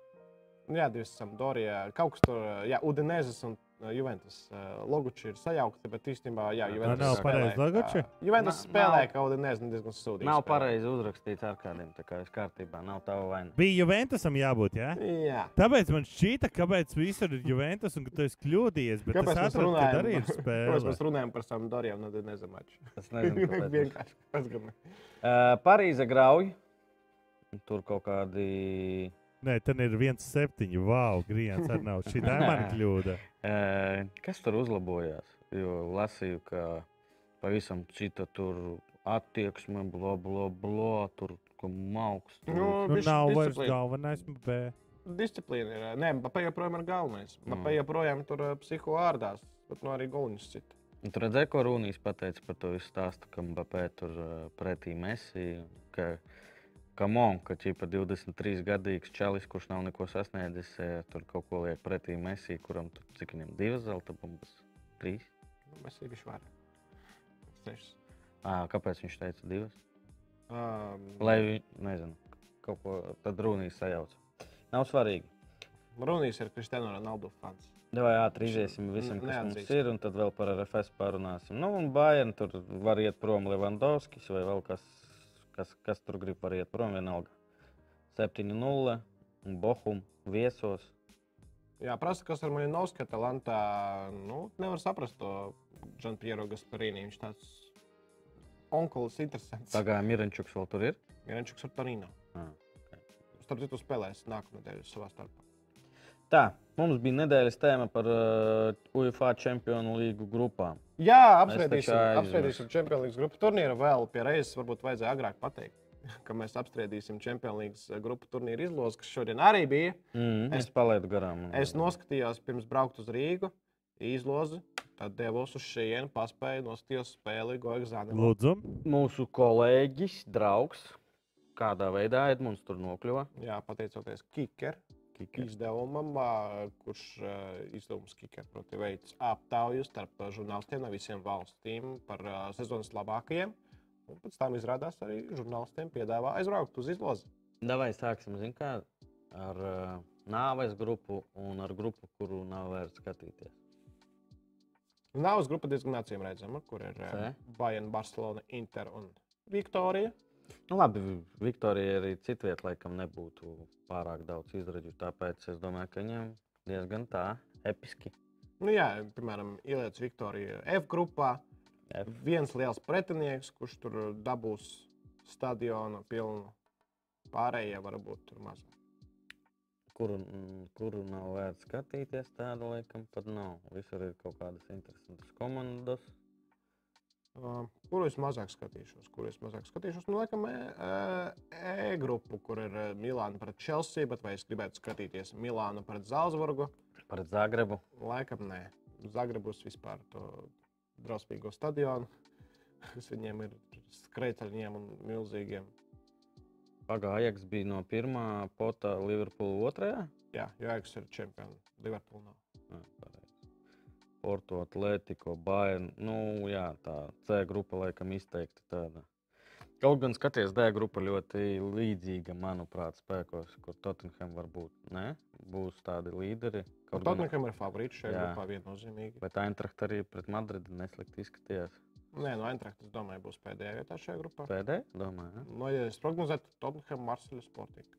Nu, Jā, divas Sampdorijā. Kaut kas tur, jā, Udinēzes un uh, Juventus. Uh, Loguči ir sajaukti, bet īstenībā, jā, Juventus nav pareizi Loguči? Juventus Na- spēlē, nav. ka Udinēzes diezgan sūdīgi. Nav pareizi uzrakstīts ar kādiem, tā kā viss kārtībā, nav tava vaina. Bija Juventusam jābūt, jā? Jā. Tāpēc man šķita, kāpēc visur ir Juventus un ka tu esi kļūdījies. Bet Kāpēc es atradu, ka arī ir runājam, kāpēc spēle. mēs runājam par Sampdoriju un Udinēzes maču? Es nezinu, kāpēc. Vienkārši. Tas gan. Uh, Parīze grauj. Tur kaut kādi. Nē, tad ir viens septiņi. Wow, Grijāns arī nav. Šī tā ir mana kļūda. Kas tur uzlabojās? Jo lasīju, ka pavisam cita tur attieksme, bla, bla, bla, tur mauks. Tur. Nu, Nu, nav vairs galvenais. B. Disciplīna ir. Nē, Mbappé joprojām ir galvenais. Mm. joprojām tur uh, psiho ārdās, bet nu arī Gulņus cita. Un Tur redzēja, ko Runijs pateica par to visu stāstu, ka Mbappé tur pretī Messi. Ka, ka Mon, ka ķipa 23 gadīgs čalis, kurš nav neko sasniedzis, eh, tur kaut ko liek pretī Messi, kuram tur cik viņam divas zelta bumbas? Trīs. Nu, arī bijām vairāk. Sešas. À, kāpēc viņš teica divas? Um, Lai viņš, nezinu, kaut ko tad Runijs sajauc. Nav svarīgi. Runīs ir Kristiāna Ronaldu fans. Vai ātri iziesim visam, kas mums neatzīst. ir, un tad vēl par RFS parunāsim. Nu, un Bayern tur var iet prom Levandovskis vai vēl kas, kas, kas tur grib var iet prom vienalga. 7-0 un Bohum viesos. Jā, prasa, kas ar Maļinovski talantā. Nu, nevar saprast to Džanpiero Gasparīnu. Viņš tāds onkulis interesants. Pagājām Mirančuks vēl tur ir. Mirančuks ar Torino. Ah, Starp citu spēlēs nākamnedēļ savā starpā. Tā, mums bija nedēļas tēma par uh, UEFA Čempionu līgu grupām. Jā, apspriedīsim, apspriedīsim Champions League grupu turnīru vēl pie reizes. Varbūt vajadzēja agrāk pateikt. ka mēs apspriedīsim Champions League grupu turnīru izlozi, kas šodien arī bija. Mm, Es- es palaidu garām. Es noskatījos pirms braukt uz Rīgu, izlozi, tad devos uz šejienu, paspēju nostījos spēli Goja Zānē. Lūdzu, Mūsu kolēģis, draugs, kādā veidā Edmunds tur nokļuva. Jā, pateicoties Kiker Kikers. izdevumam, kurš izdevums Kiker proti veids aptauju starp žurnālistiem no visiem valstīm par sezonas labākajiem. Un pēc tam izrādās arī žurnālistiem piedāvā aizbraukt uz izlozi. Davai sāksim kā, ar uh, nāves grupu un ar grupu, kuru nav vērts skatīties. Nāves grupa diezgan acīm redzama, kur ir C. Bayern, Barcelona, Inter un Viktorija. Nu, labi, Viktorija arī citvietā laikam nebūtu pārāk daudz izredzes. Tāpēc es domāju, ka viņiem diezgan tā episki. Nu, jā, piemēram, ieliec Viktoriju F grupā. F. Viens liels pretinieks, kurš tur dabūs stadionu pilnu. Pārējie varbūt tur mazāk. Kuru, kuru nav vērts skatīties, tāda laikam pat nav. Visur ir kaut kādas interesantas komandas. Uh, kuru es mazāk skatīšos? Kuru es mazāk skatīšos? Nu, laikam, E, e, e grupu, kur ir eh, Milāna pret Chelsea, bet vai es gribētu skatīties Milānu pret Zalzburgu? Pret Zagrebu. Laikam nē. Zagrebus vispār to drausmīgo stadionu, kas viņiem ir skrejceļiem un milzīgiem. Pagājaks bija no pirmā pota Liverpoola otrajā. Jā, jo Aiks ir čempions. Liverpool nav. Pareizi. Porto, Atletico, Bayern. Nu, jā, tā C grupa laikam izteikti tāda. Kaut gan skaties, D grupa ļoti līdzīga, manuprāt, spēkos, kur Tottenham var būt. Ne? Būs tādi līderi. Kaut gan- Tottenham ir favorīts šajā Jā. grupā viennozīmīgi. Bet Eintracht arī pret Madridi neslikti izskatījās. Nē, no Eintracht, es domāju, būs pēdējā vietā šajā grupā. Pēdējā, domāju. Ja? No, ja es prognozētu, Tottenham, Marseļa Sporting.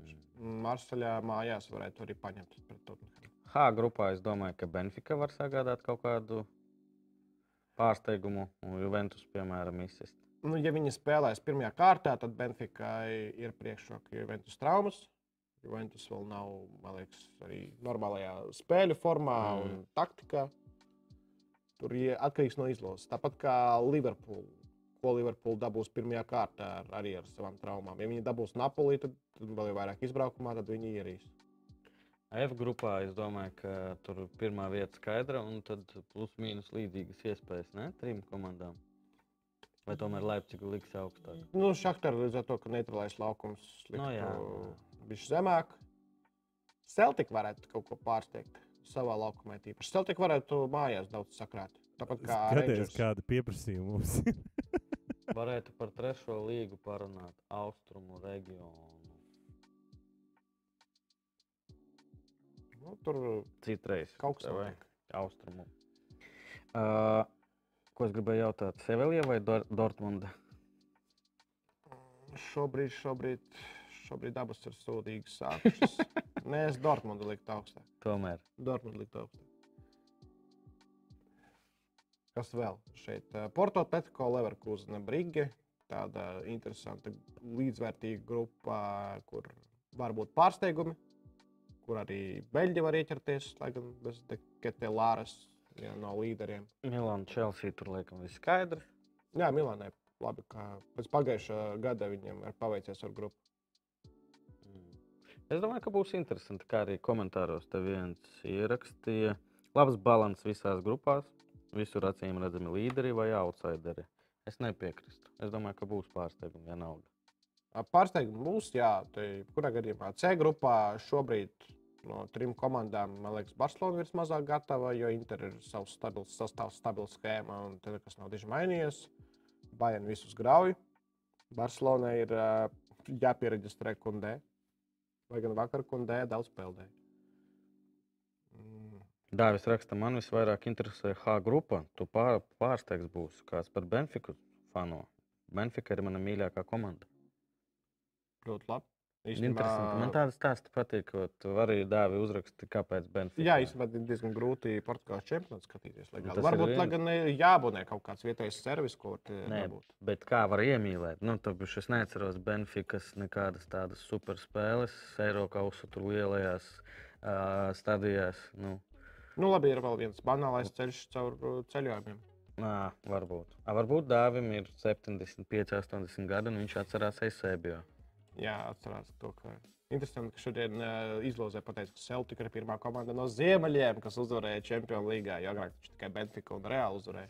Mm. Marseļā mājās varētu arī paņemt pret Tottenham. H grupā es domāju, ka Benfica var sagādāt kaut kādu pārsteigumu, un Juventus, piemēram, izsist. Nu, ja viņi spēlēs pirmajā kārtā, tad Benfikai ir priekšroka Juventus traumas. Juventus vēl nav, man liekas, arī normālajā spēļu formā Mm. un taktikā. Tur ir atkarīgs no izlozes. Tāpat kā Liverpool. Ko Liverpool dabūs pirmajā kārtā ar, arī ar savām traumām. Ja viņi dabūs Napoli, tad, tad vēl ir vairāk izbraukumā, tad viņi ierīs. F grupā es domāju, ka tur pirmā vieta skaidra un tad plus-mínus līdzīgas iespējas ne? trim komandām. Vai tomēr Leipzig liks augstāk? Nu, Šaktar līdz ar to, ka neitrālais laukums Nu, jā. bija zemāk. Celtic varētu kaut ko pārsteigt savā laukumā. Tīpaši Celtic varētu mājās daudz sakrāt. Tāpat kā Rangers. kāda pieprasījuma mums ir. Varētu par trešo līgu parunāt austrumu reģionu. Nu, tur Citreiz. kaut kas notiek. austrumu. Uh, ko es gribēju jautāt? Sevilija vai Dor Dortmunda? Šobrīd, šobrīd, šobrīd abas ir sūdīgas sākušas. Nē, es Dortmundu liktu augstāk. Tomēr. Dortmundu liktu augstāk. Kas vēl šeit? Porto, Petko, Leverkusena, Brīge. Tāda interesanta, līdzvērtīga grupa, kur var būt pārsteigumi, kur arī Beļģi var ieķerties, lai gan bez Ketelāras, viena no līderiem. Milāna, Chelsea tur laikam viss skaidrs. Jā, Milānai labi, ka pēc pagājušā gada viņam ir paveicies ar grupu. Mm. Es domāju, ka būs interesanti, kā arī komentāros te viens ierakstīja. Labs balans visās grupās, visur acīm redzami līderi vai outsideri. Es nepiekrītu. Es domāju, ka būs pārsteigumi vienalga. Pārsteigums būs, jā, kurā gadījumā C grupā šobrīd no trim komandām, man liekas, Barcelona ir mazāk gatava, jo Inter ir savs stabils sastāvs, stabila schēma un tad, kas nav tieši mainījies. Bayern visus grauj. Barcelona ir uh, jāpiereģistrē kundē. Lai gan vakar kundē daudz spēlēja. Mm. Dāvis raksta, man visvairāk interesē H grupa. Tu pār, pārsteigts būs, kāds par Benfiku fano. Benfika ir mana mīļākā komanda. Ļoti labi. Interesanti. Man tādas stāsti patīk, ka tu vari dāvi uzrakstīt, kāpēc Benfika. Jā, īstenībā ir diezgan grūti Portugāles čempionāts skatīties. Lai Nu, Varbūt, lai gan ir jāabonē kaut kāds vietējais servis, ko Nē, dabūt. bet kā var iemīlēt? Nu, tāpēc es neatceros Benfikas nekādas tādas super spēles, Eiropausu tur lielajās uh, stadijās. Nu, Nu, labi, ir vēl viens banālais ceļš caur ceļojumiem. Nā, varbūt. A, varbūt Dāvim ir 75, 80 gadi, un viņš atcerās Eusebiju. Jā, atcerās to. Ka... Interesanti, ka šodien uh, izlozē pateica, ka Celtic ir pirmā komanda no ziemeļiem, kas uzvarēja Champions League. Jo agrāk viņš tikai Benfica un Reāli uzvarēja.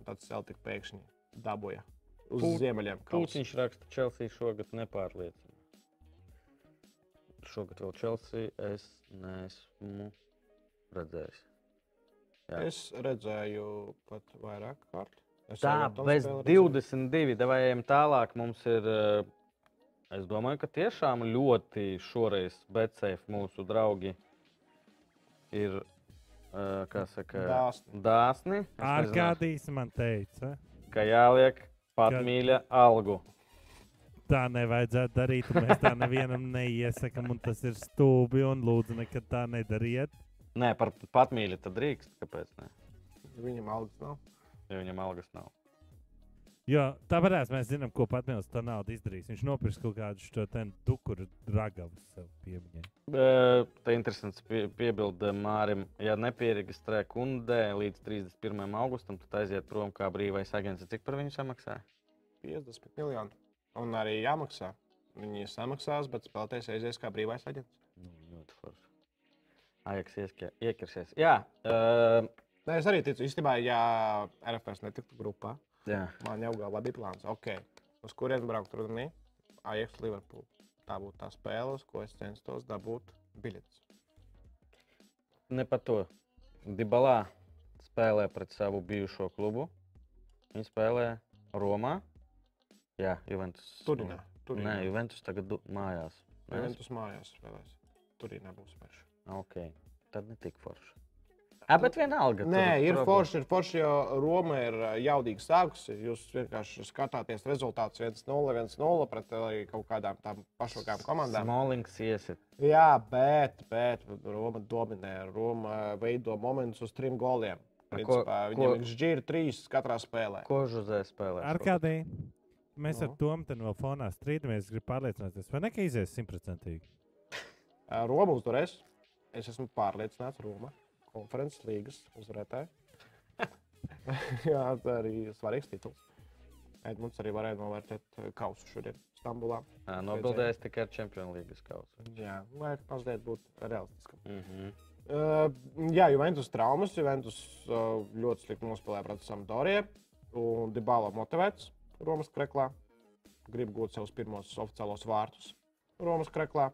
Un Tad Celtic pēkšņi dabūja uz Pūt- ziemeļiem. Pūtiņš raksta, Chelsea šogad nepārliecina. Šogad vēl Chelsea es neesmu redzējis. Jā. Es redzēju pat vairāk kārt. Es Tā, bez spēli redzēju. 22. Devējiem tālāk mums ir. eh, Es domāju, ka tiešām ļoti šoreiz Betseif mūsu draugi ir. eh, Kā saka, Dāsni. dāsni. Arkādijs man teica, Ka jāliek pat Kad- mīļa algu. tā nevajadzētu darīt. un Mēs tā nevienam neiesakām, un tas ir stulbi. Un lūdzu, nekad tā nedariet. Nē, par pat mīļa tad drīkst. Kāpēc? Ne? Viņam algas nav. Jo viņam algas nav. Jo tāpēc mēs zinām, ko Patmils tā naudu izdarīs. Viņš nopirks kaut kādu šo dukuru ragavu sev piemiņai. Eh, Tā ir interesants pie, piebilde Mārim. Ja nepieregistrē kundē līdz 31. augustam, tad aiziet prom kā brīvais agents. Cik par viņu samaksā? 50 miljoni. Un arī jāmaksā. Viņi samaksās, bet spēlētājs aizies kā brīvais aģents. Nu, ļoti forši. Ajaks iekirsies. Jā, uh, Nē, es arī ticu, īstenībā, ja RFS netiktu grupā, jā. man jau gala bija plāns. Ok, uz kurien braukt rudenī? Ajax Liverpool. Tā būtu tā spēle, uz ko es censtos dabūt biļetes. ne par to. Dibalā spēlē pret savu bijušo klubu. Viņi spēlē Romā. Jā, Juventus. Turinā. Nē, Turinā. Juventus tagad mājās. Nē, Juventus mājās spēlēs. Turīnā būs spēļš. Ok, tad ne tik forši. Jā, bet vienalga. Nē, ir problēma. forši, ir forši, jo Roma ir ā, jaudīgi sākusi. Jūs vienkārši skatāties rezultātus 1-0, 1-0 pret kaut kādām tām pašām komandām. Smolings iesit. Jā, bet, bet Roma dominē. Roma veido momentus uz trim goliem. Ko- Principā, ko- Viņam ir žģīri trīs katrā spēlē. Ko Žuzē spēlē? Arkādī, mēs ar Nu? Tomu vēl fonā strīdamies. Es gribu pārliecināties, vai ne, ka izies simtprocentīgi. Roma uzvarēs. Es esmu pārliecināts, Roma konferences līgas uzvarētāji. Jā, tā arī svarīgs tituls. Edmunds arī varēja novērtēt ā, kausu šodien Stambulā. Nobildējis tikai ar Champions League kausu. Jā, vajag mazliet būt realistiskam. Mm -hmm. Uh, jā, Juventus traumas. Juventus uh, ļoti slikti nospēlēja pret Sampdoriju. Un Dībāla motivēts Romas kreklā. Grib gūt savus pirmos oficiālos vārtus Romas kreklā.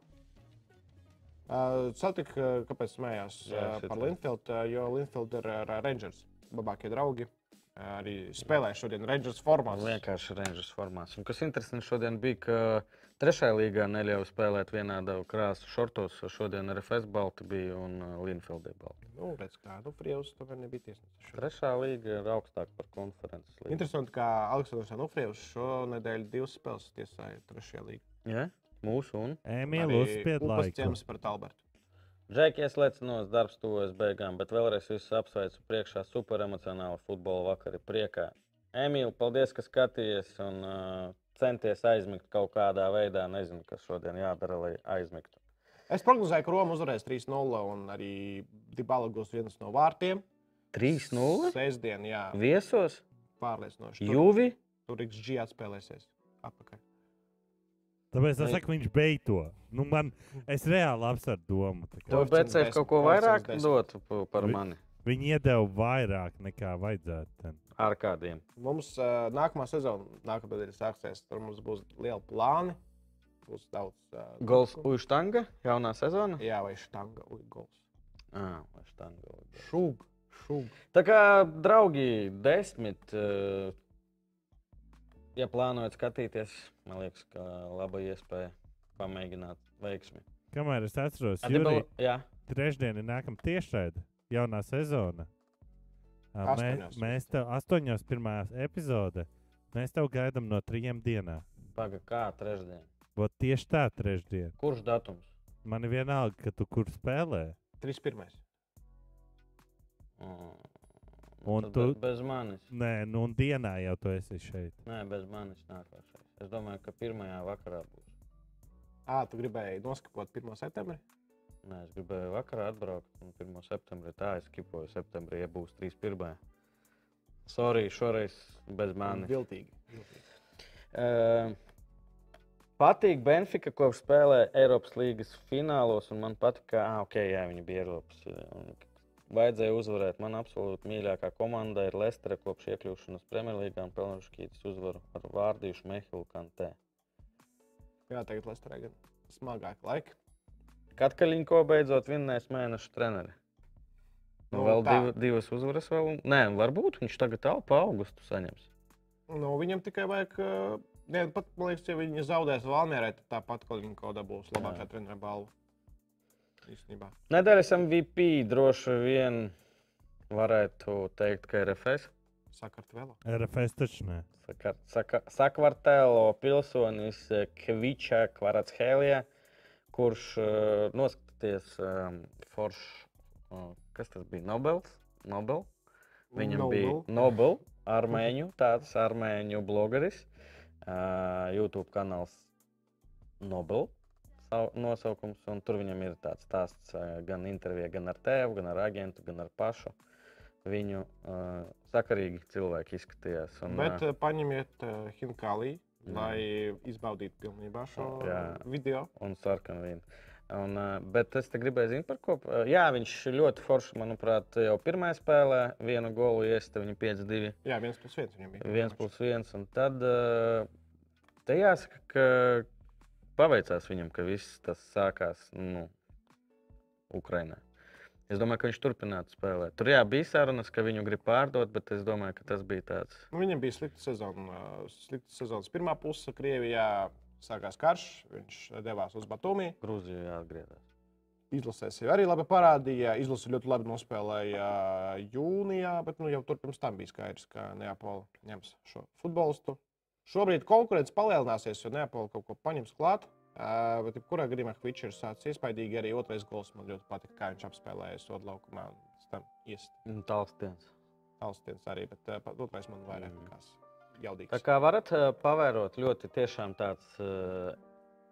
Uh, Satik, uh, kāpēc smējās Jā, šit par jā. Linfield, uh, jo Linfield ir Rangers labākie draugi. Arī spēlēja šodien Rangers formās. Vienkārši Rangers formās. Un kas interesanti šodien bija, ka trešajā līgā neļauj spēlēt vienādu krāsu šortos. Šodien RFS balti bija un Linfieldē balti. Nu, redz, kā nu, Frievs tomēr nebija tiesnesis. Trešā līga ir augstāka par konferences līgu. Interesanti, ka Aleksandrs Anufrievs šonadēļ divas spēles tiesāja trešajā līgā. Ja? Mūsu un laiku. Ķems pret Albertu. Džeki, ieslēdzinos, darbs tuvojas beigām, bet vēlreiz visus apsveicu priekšā super emocionāla futbola vakari priekā. Emīl, paldies, ka skatījies un uh, centies aizmigt kaut kādā veidā. Nezinu, kas šodien jādara, lai aizmigtu. Es prognozēju, ka Roma uzvarēs 3-0 un arī Dībala gūs viens no vārtiem. 3-0 Sēsdien, jā, viesos, pārliecinoši. Juvi. tur XG atspēlēsies atpakaļ. Tāpēc es saku, viņš beigto. Nu, man, es reāli apsveru domu. Tev pēc kaut ko vairāk pa- par mani Viņi iedeva vairāk nekā vajadzētu. ar kādiem. Mums uh, nākamā sezona, nākamā nedēļa sāksies. Tur mums būs lieli plāni. Būs daudz. Uh, Gols Uģštanga, jaunā sezona. Jā, vai štanga, ui, gols. Ah, vai štanga, gols. Šūg, šūg. Tā kā, draugi, desmit. eh, Ja plānojat skatīties, man liekas, ka laba iespēja pamēģināt veiksmi. Kamēr es atceros, Jurij, Jā, trešdien ir nākamā tiešraide, jaunā sezona. Ā, Mēs, Astoņos. mēs tev astoņos pirmā epizode. Mēs tev gaidām no trijiem dienām. paga, kā trešdien. Vot tieši tā trešdien. Kurš datums? Man ir vienalga, ka tu kur spēlē. 3-1. Mm. Un tad tu- be- Bez manis. Nē, nu un dienā jau tu esi šeit. Nē, bez manis nākošais. Es domāju, ka pirmajā vakarā būs. Ā, tu gribēji noskapot 1. septembrī? Nē, es gribēju vakarā atbraukt. Un 1. septembrī tā es kipoju. Septembrī ja būs 3.1. Sorry, šoreiz bez manis. Viltīgi. viltīgi. Uh, patīk Benfika, kopš spēlē Eiropas līnijas finālos, un man patīk, ka ah, okay, jā, viņi bija Eiropas. Vajadzēja uzvarēt. Man absolūti mīļākā komanda ir Leicester, kopš iekļūšanas Premjerlīgā un pelnījuši kītas uzvaru ar Vārdīšu Mehilu Kantē. Jā, tagad Lesterē gan smagāk laika. Kad Kaļiņko beidzot vinnēs mēneša treneri? Nu, Nu, vēl tā. div, divas uzvaras. Vēl. Nē, varbūt viņš tagad pa augustu saņems. Nu, viņam tikai vajag. ā, Ne, pat, man liekas, ja viņi zaudēs Valmjerē, tad tāpat kaut kādā būs labākā treniņa balva. Īstenībā. Nedēļas MVP droši vien varētu teikt, ka ir RFS. Sakartvelo. RFS taču nē. Saka, saka, Sakvartēlo pilsonis eh, Kviča Kvaratskēlija, kurš uh, noskaties um, forš, uh, kas tas bija? Nobels? Nobel? Viņam Nobel. bija Nobel, armēņu, tāds armēņu blogeris, uh, YouTube kanāls Nobel nosaukums, un tur viņam ir tāds stāsts uh, gan intervijā, gan ar tēvu, gan ar agentu, gan ar pašu. Viņu uh, sakarīgi cilvēki izskatījās. Un, Bet uh, paņemiet uh, Hinkālī, Jā. lai izbaudītu pilnībā šo Jā. video. un sarkanu vīnu. Un, bet es te gribēju zināt, par ko. Jā, viņš ļoti forši, manuprāt, jau pirmajā spēlē vienu golu iesta, viņa 5-2, Jā, viens plus viens viņam bija. 1 plus 1. Un tad te jāsaka, ka paveicās viņam, ka viss tas sākās nu, Ukrainā. Es domāju, ka viņš turpinātu spēlēt. Tur jā, bija sarunas, ka viņu grib pārdot, bet es domāju, ka tas bija tāds. Nu, Viņam bija slikta sezona. Slikta sezonas pirmā puse Krievijā. Sākās karš, viņš devās uz Batumī. Grūzijā jāatgriezās. Izlasēs jau arī labi parādīja. Izlase ļoti labi nospēlēja jūnijā, bet nu, jau tur pirms tam bija skaidrs, ka Neapola ņems šo futbolistu. Šobrīd konkurence palielināsies, jo Neapola kaut ko paņems klāt. Uh, bet, jebkurā gadījumā, ir sācis iespaidīgi. Arī otrais gols man ļoti patika, kā viņš apspēlēja sodu laukumā. Tam iest Un Tālstiens. tālstiens arī, bet uh, otrais man vairāk Mm. likās jaudīgs. Tā kā varat uh, pavērot, ļoti tiešām tāds uh,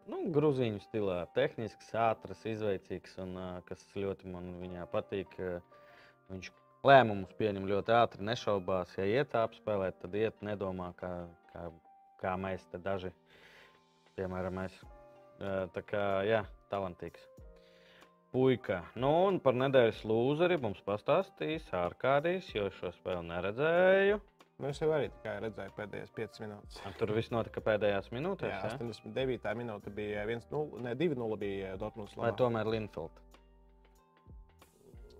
nu, grūzīņu stilā, tehnisks, ātrs, izveicīgs un uh, kas ļoti man viņā patīk. Uh, viņš lēmumus pieņem ļoti ātri, nešaubās. Ja iet apspēlēt, tad iet nedomā, kā, kā, kā mēs te daži, piemēram, mēs. Tā kā, jā, talantīgs. Puika. Nu, un par nedēļas lūzeri mums pastāstīs Arkādijs, jo šo spēli neredzēju. Nu, es jau arī tikai redzēju pēdējās 5 minūtes. Un Tur viss notika pēdējās minūtēs. Jā, Ja? 89. minūte bija 1-0, ne 2-0 bija Dortmunds. Vai tomēr Linfield?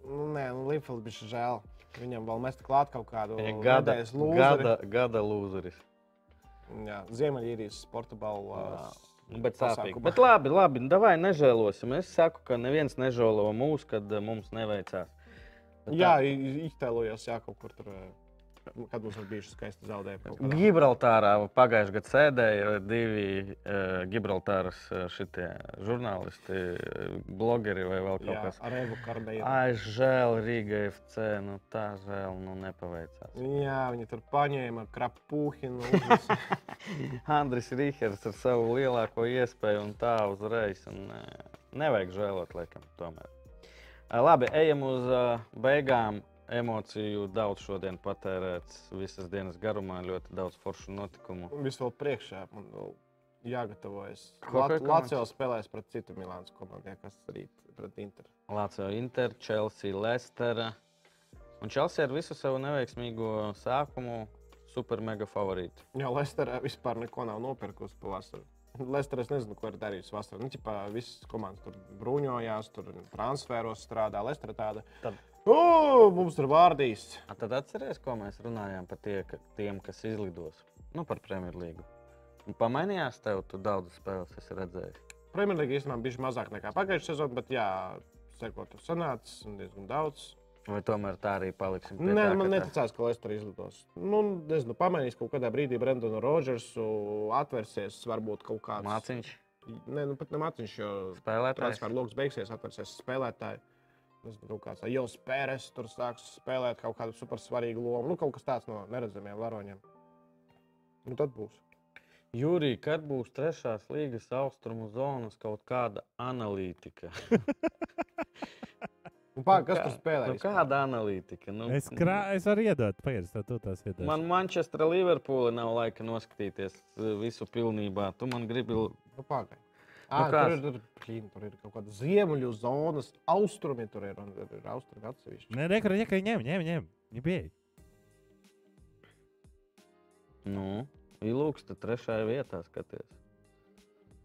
Nu, nē, nu, Linfield bija žēl. Viņam vēl mest klāt kaut kādu Viņa gada, lūzeri. gada, gada lūzeris. Jā, Ziemeļīrijas sporta balva. Bet sāpīgi. Bet labi, labi. nu Davai nežēlosim. Es saku, ka neviens nežēlo mūs, kad eh, mums neveicās. Bet Jā, tā- i- iztēlojos, jā, kaut kur tur, eh, kad mums ir bijuši skaisti zaudējumi. Gibraltārā pagājušajā gadā sēdēja divi uh, Gibraltāras uh, šitie žurnālisti, blogeri vai vēl kaut Jā, kas. ar Evu Kardēju. Ai, žēl, Rīga FC. Nu, tā žēl, nu nepaveicās. Jā, viņi tur paņēma krapūhinu. Andris Rīgers ar savu lielāko iespēju un tā uzreiz. Un, nē, nevajag žēlot, laikam, tomēr. Labi, ejam uz beigām. Emociju daudz šodien patērēts visas dienas garumā, ļoti daudz foršu notikumu. Viss vēl priekšā. Man vēl jāgatavojas. Ko Lat- pie komandas? Lācijā spēlēs pret citu Milānas komandu, kas rīt pret Inter. Lācijā Inter, Chelsea, Leicester. Un Chelsea ar visu savu neveiksmīgo sākumu super mega favorīti. Jā, Lesterā vispār neko nav nopirkusi pavasarī. Lesterā es nezinu, ko ir darījis vasarā. Nu, ķipā, visas komandas tur bruņojās, tur transferos strādā. Lesterā tāda. Tad- O, mums tur vārdīs. A, tad atceries, ko mēs runājām par tie, ka, tiem, kas izlidos nu, par Premjerlīgu. Pamainījās tev, tu daudz spēles esi redzējis. Premjerlīga īstenībā bija mazāk nekā pagājušā sezona, bet jā, sekot tur sanācis diezgan daudz. Vai tomēr tā arī paliksim? pie Nē, tā, man neticās, ka Lesterā izlidos. Nu, nezinu, pamainīs kaut kādā brīdī Brendonu Rodžersu, atvērsies varbūt kaut kāds. Māciņš, Nē, nu pat ne māciņš, jo spēlētājs. transferu lokus beigsies, atvērsies spēlētāji. Nezinu, kāds Jels Pēres tur sāks spēlēt kaut kādu super svarīgu lomu. Nu, kaut kas tāds no neredzamiem varoņiem. Nu, tad būs. Jūrija, kad būs trešās līgas austrumu zonas kaut kāda analītika? Nu, Pā, Nu kas tur spēlē? Nu, kāda analītika? Nu, Es, krā, es varu iedot, pagaidi, tev tu tās iedod. Man Manchester Liverpoola nav laika noskatīties eh, visu pilnībā. Tu man gribi. Nu, pagaidi. Nu, Ah, tur, ir, blīn, tur ir kaut kāda ziemeļu zonas, austrumi tur ir un tur ir austrumi atsevišķi. Nē, rekur, ka ņem, ņem, ņem. Bija. Nu, Ilūks, tad trešajā vietā skaties.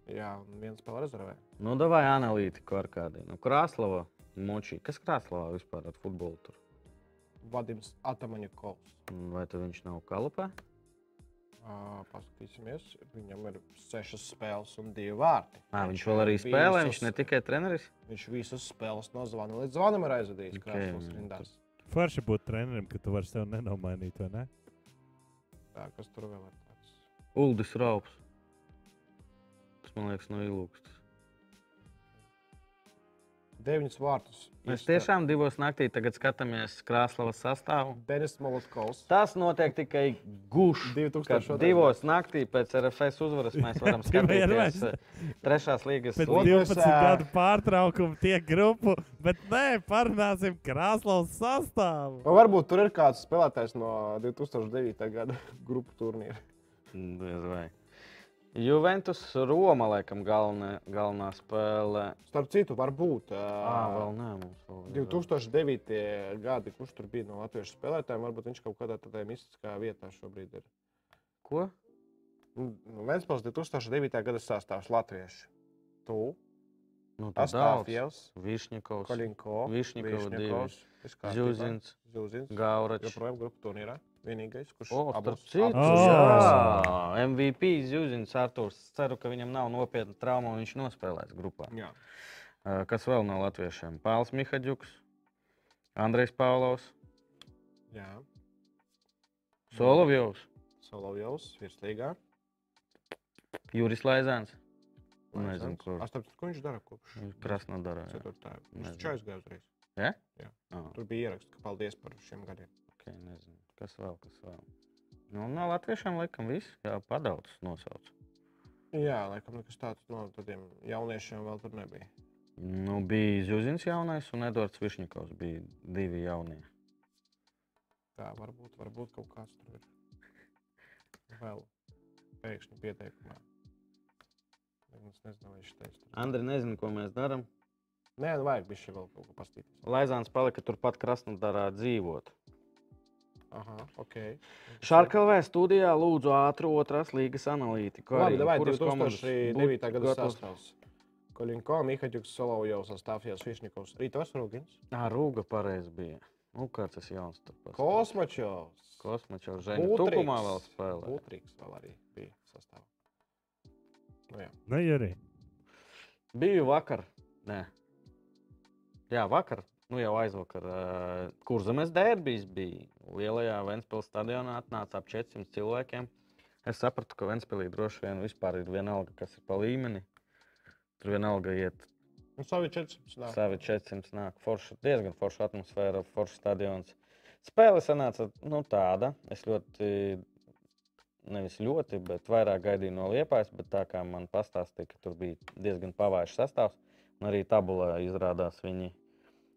Jā, un viens spēlē rezervē. Nu, davai analītiku ar kādiem. Nu, Krāslava, Močī. Kas Krāslavā vispār ar futbolu tur? Vadims Atamaņakovs. Vai tad viņš nav kalupē? Uh, paskatīsimies, viņam ir sešas spēles un divi vārti. Nā, viņš vēl arī spēlē, viņš ne tikai treneris. Viņš visas spēles no zvana līdz zvanam ir aizvadījis. Ok, Okay, nu, rindās. Forši būt trenerim, ka tu vari sev nenomainīt, vai ne? Tā, kas tur vēl ir tāds? Uldis Raups. Tas man liekas, no Ilūks. Deviņas vārtus. Mēs tiešām divos naktī tagad skatāmies Krāslavas sastāvu. Denis Molotkovs. Tas notiek tikai guši. 2000. Kad divos naktī pēc RFS uzvaras mēs varam skatīties eh, trešās līgas. Mēs, 12 ā, gadu pārtraukuma tiek grupu, bet nē, parunāsim Krāslavas sastāvu. Vai varbūt tur ir kāds spēlētājs no 2009. gada grupu turnīra. Diez vai. Juventus Roma, laikam, galvenā, galvenā spēle. Starp citu, varbūt Jā, vēl nē, mums vēl ir. 2009. gadi, kurš tur bija no latviešu spēlētājiem, varbūt viņš kaut kādā tādā mistiskā vietā šobrīd ir. Ko? Nu, Vēnspils 2009. gada sastāvs latvieši. Tu, Nu, tad daudz. Astāfjevs, Višņikovs, Višņikova Višņikovs, kārtībā. Zjuzins, Zjuzins. Gauračs. Joprojām grupu turnīrā. Vienīgais, kurš O, starp abus- citu, abus- O! jā, MVP Zjuzins Artūrs. Ceru, ka viņam nav nopietna trauma un viņš nospēlēs grupā. Jā. Kas vēl no latviešiem? Pāvils Mihaģuks, Andrejs Pāvlovs, Jā. Solovjovs, Solovjovs, virslīgā. Juris Laizāns. Nezinu, kur. Astāpēc, ko viņš dara kopš Krasnodarā. jā. ceturtā. Viņš taču aizgāja uzreiz. Ja? Jā. Oh, Tur bija ieraksts, ka paldies par šiem gadiem. okay, nezinu. Kas vēl? Kas vēl? Nu, no latviešiem laikam viss. Jā, padaudz nosauc. Jā, laikam nekas tāds no tādiem jauniešiem vēl tur nebija. Nu, bija Zjuzins jaunais un Edvards Višņikovs bija divi jaunie. Tā varbūt, varbūt kaut kāds tur ir. Vēl pēkšņi pieteikumā. Es nezinu, vai viņš teica. tur. Andri, nezinu, ko mēs darām. Nē, nu vajag bišķi vēl kaut ko pastīties. Laizāns palika turpat Krasnodarā dzīvot. Aha, ok. Šarkalvē studijā lūdzu ātru otrās līgas analītiku. Labi, arī, davai kuras komandas 2009. būtu gada sastāvs. Koļinko, Mihaģuks, Solovjovs, Astāfjevs, Višņikovs, Rītos Rūgins, Ā, Rūga pareizi bija. Nu, kāds tas jauns tur pats. Kosmačovs. Kosmačovs. Būtrīgs. Tukumā vēl spēlē. Būtrīgs vēl arī bija sastāvā. Nu, jā. Nē, arī. Biju vakar. Nē. Jā, vakar. Nu, jau aizvakar. Uh, Kurzemes derbijas bija. Lielajā Ventspils stadionā atnāca ap 400 cilvēkiem. Es sapratu, ka Ventspilī droši vien vispār ir vienalga, kas ir pa līmeni. Tur vienalga iet Un savi 400. nāk. Savi 400 nāk. Forša, diezgan forša atmosfēra, forša stadions. Spēle sanāca nu, tāda. Es ļoti, nevis ļoti, bet vairāk gaidīju no Liepājas. Bet tā kā man pastāstīja, ka tur bija diezgan pavājušs sastāvs, un arī tabulā izrādās viņi.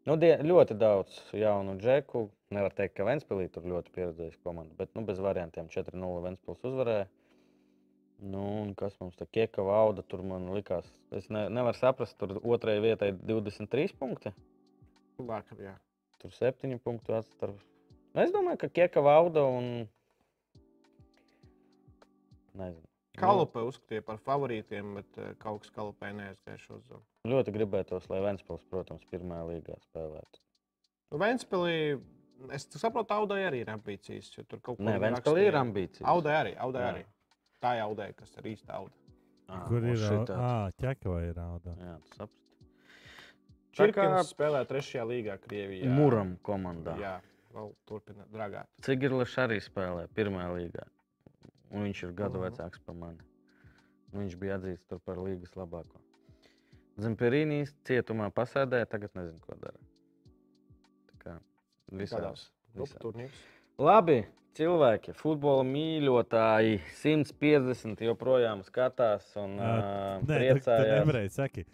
Nu, die, ļoti daudz jaunu džeku. Nevar teikt, ka Ventspīlī tur ļoti pieredzējis komanda, bet nu, bez variantiem 4-0 Ventspils uzvarēja. Nu, un kas mums tā kieka vauda, tur man likās, es ne, nevaru saprast, tur otrajai vietai 23 punkti, Vakar, jā. tur 7 punktu atstarp. Es domāju, ka kieka vauda un... Nezinu. Kalupē uzskatīja par favorītiem, bet eh, kaut kas kalupē neaizgāja šo zonu. Ļoti gribētos, lai Ventspils, protams, pirmajā līgā spēlētu. Nu, Ventspilī, es saprotu, Audai arī ir ambīcijas. jo Tur kaut Nē, viņi Ventspilī ir ambīcijas. Audai arī, Audai Jā. arī. Tā ir Audai, kas ir īsta Auda. Ā, Kur ir? šitāds. Ah, ķeka vai ir auda? Jā, tu saprati. Čirkins spēlē trešajā līgā Krievijā. Muram komandā. Jā, vēl turpina dragāt. Cigirlis arī spēlē pirmajā līgā. Un viņš ir gadu Mhm. vecāks par mani. Viņš bija atzīts tur par līgas labāko. Zemperīnijas cietumā pasēdēja, tagad nezinu, ko dara. Tā kā visādās. Turnīros. Labi, cilvēki, futbola mīļotāji, 150 joprojām skatās un uh, Nē, tu, tu priecājās. nevarēji saki.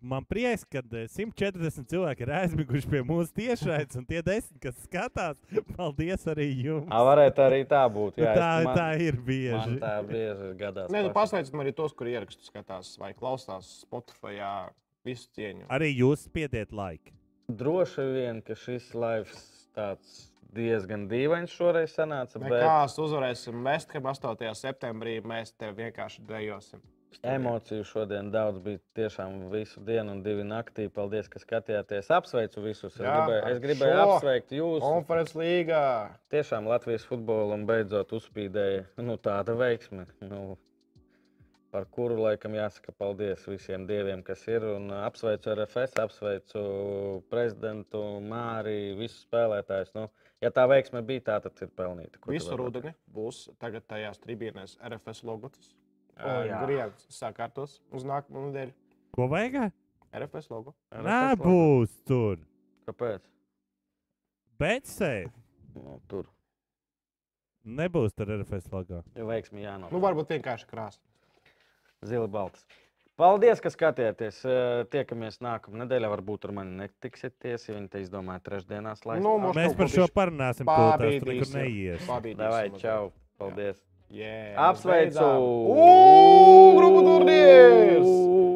Man prieks, ka 140 cilvēki ir aizmiguši pie mūsu tiešraides, un tie desmit, kas skatās, paldies arī jums. Jā, varētu arī tā būt. Jā, tā, es- man, tā ir bieži. tā bieži gadās. Nē, nu, pasveicam arī tos, kuri ierakstu skatās vai klausās Spotify. Visu cieņu. Arī jūs spiediet laiku. Droši vien, ka šis laivs tāds diezgan dīvains šoreiz sanāca. Bet Nekās uzvarēsim Vestham 8. septembrī. Mēs te vienkārši dejosim. Emociju šodien daudz bija tiešām visu dienu un divu naktī. Paldies, ka skatījāties. Apsveicu visus. Es Jā, gribēju, es gribēju apsveikt jūs. Konferences līgā. Tiešām Latvijas futbolam beidzot uzspīdēja nu, tāda veiksme. Nu, Par kuru laikam jāsaka paldies visiem dieviem, kas ir. Un apsveicu RFS, apsveicu prezidentu, Māriju, visus spēlētājus. Nu, ja tā veiksme bija tā, tad ir pelnīta. Ko tu Visu vari rudeni būs tagad tajās tribīnēs RFS logotis. O, jā. Grieķis sakārtos uz nākamo nedēļu. Ko vajag? RFS logo. RFS Nē, logo? būs tur. Kāpēc? Bet sēž. Nu, tur Nebūs tur RFS logā. ir veiksmi jānāk. Nu, varbūt vienkārši krāsa. Zili balts. Paldies, ka skatījāties. Eh, Tiekamies nākamā nedēļā. Varbūt ar mani netiksieties, ja viņi te izdomāja trešdienās. Lai Nu, mums Mēs par šo parunāsim. Tūlīt, tur nekur neies. Pabīdīsim Davai, čau. Paldies. Yeah, Apsveicu! Ugh, grupu turnīrs! Ugh.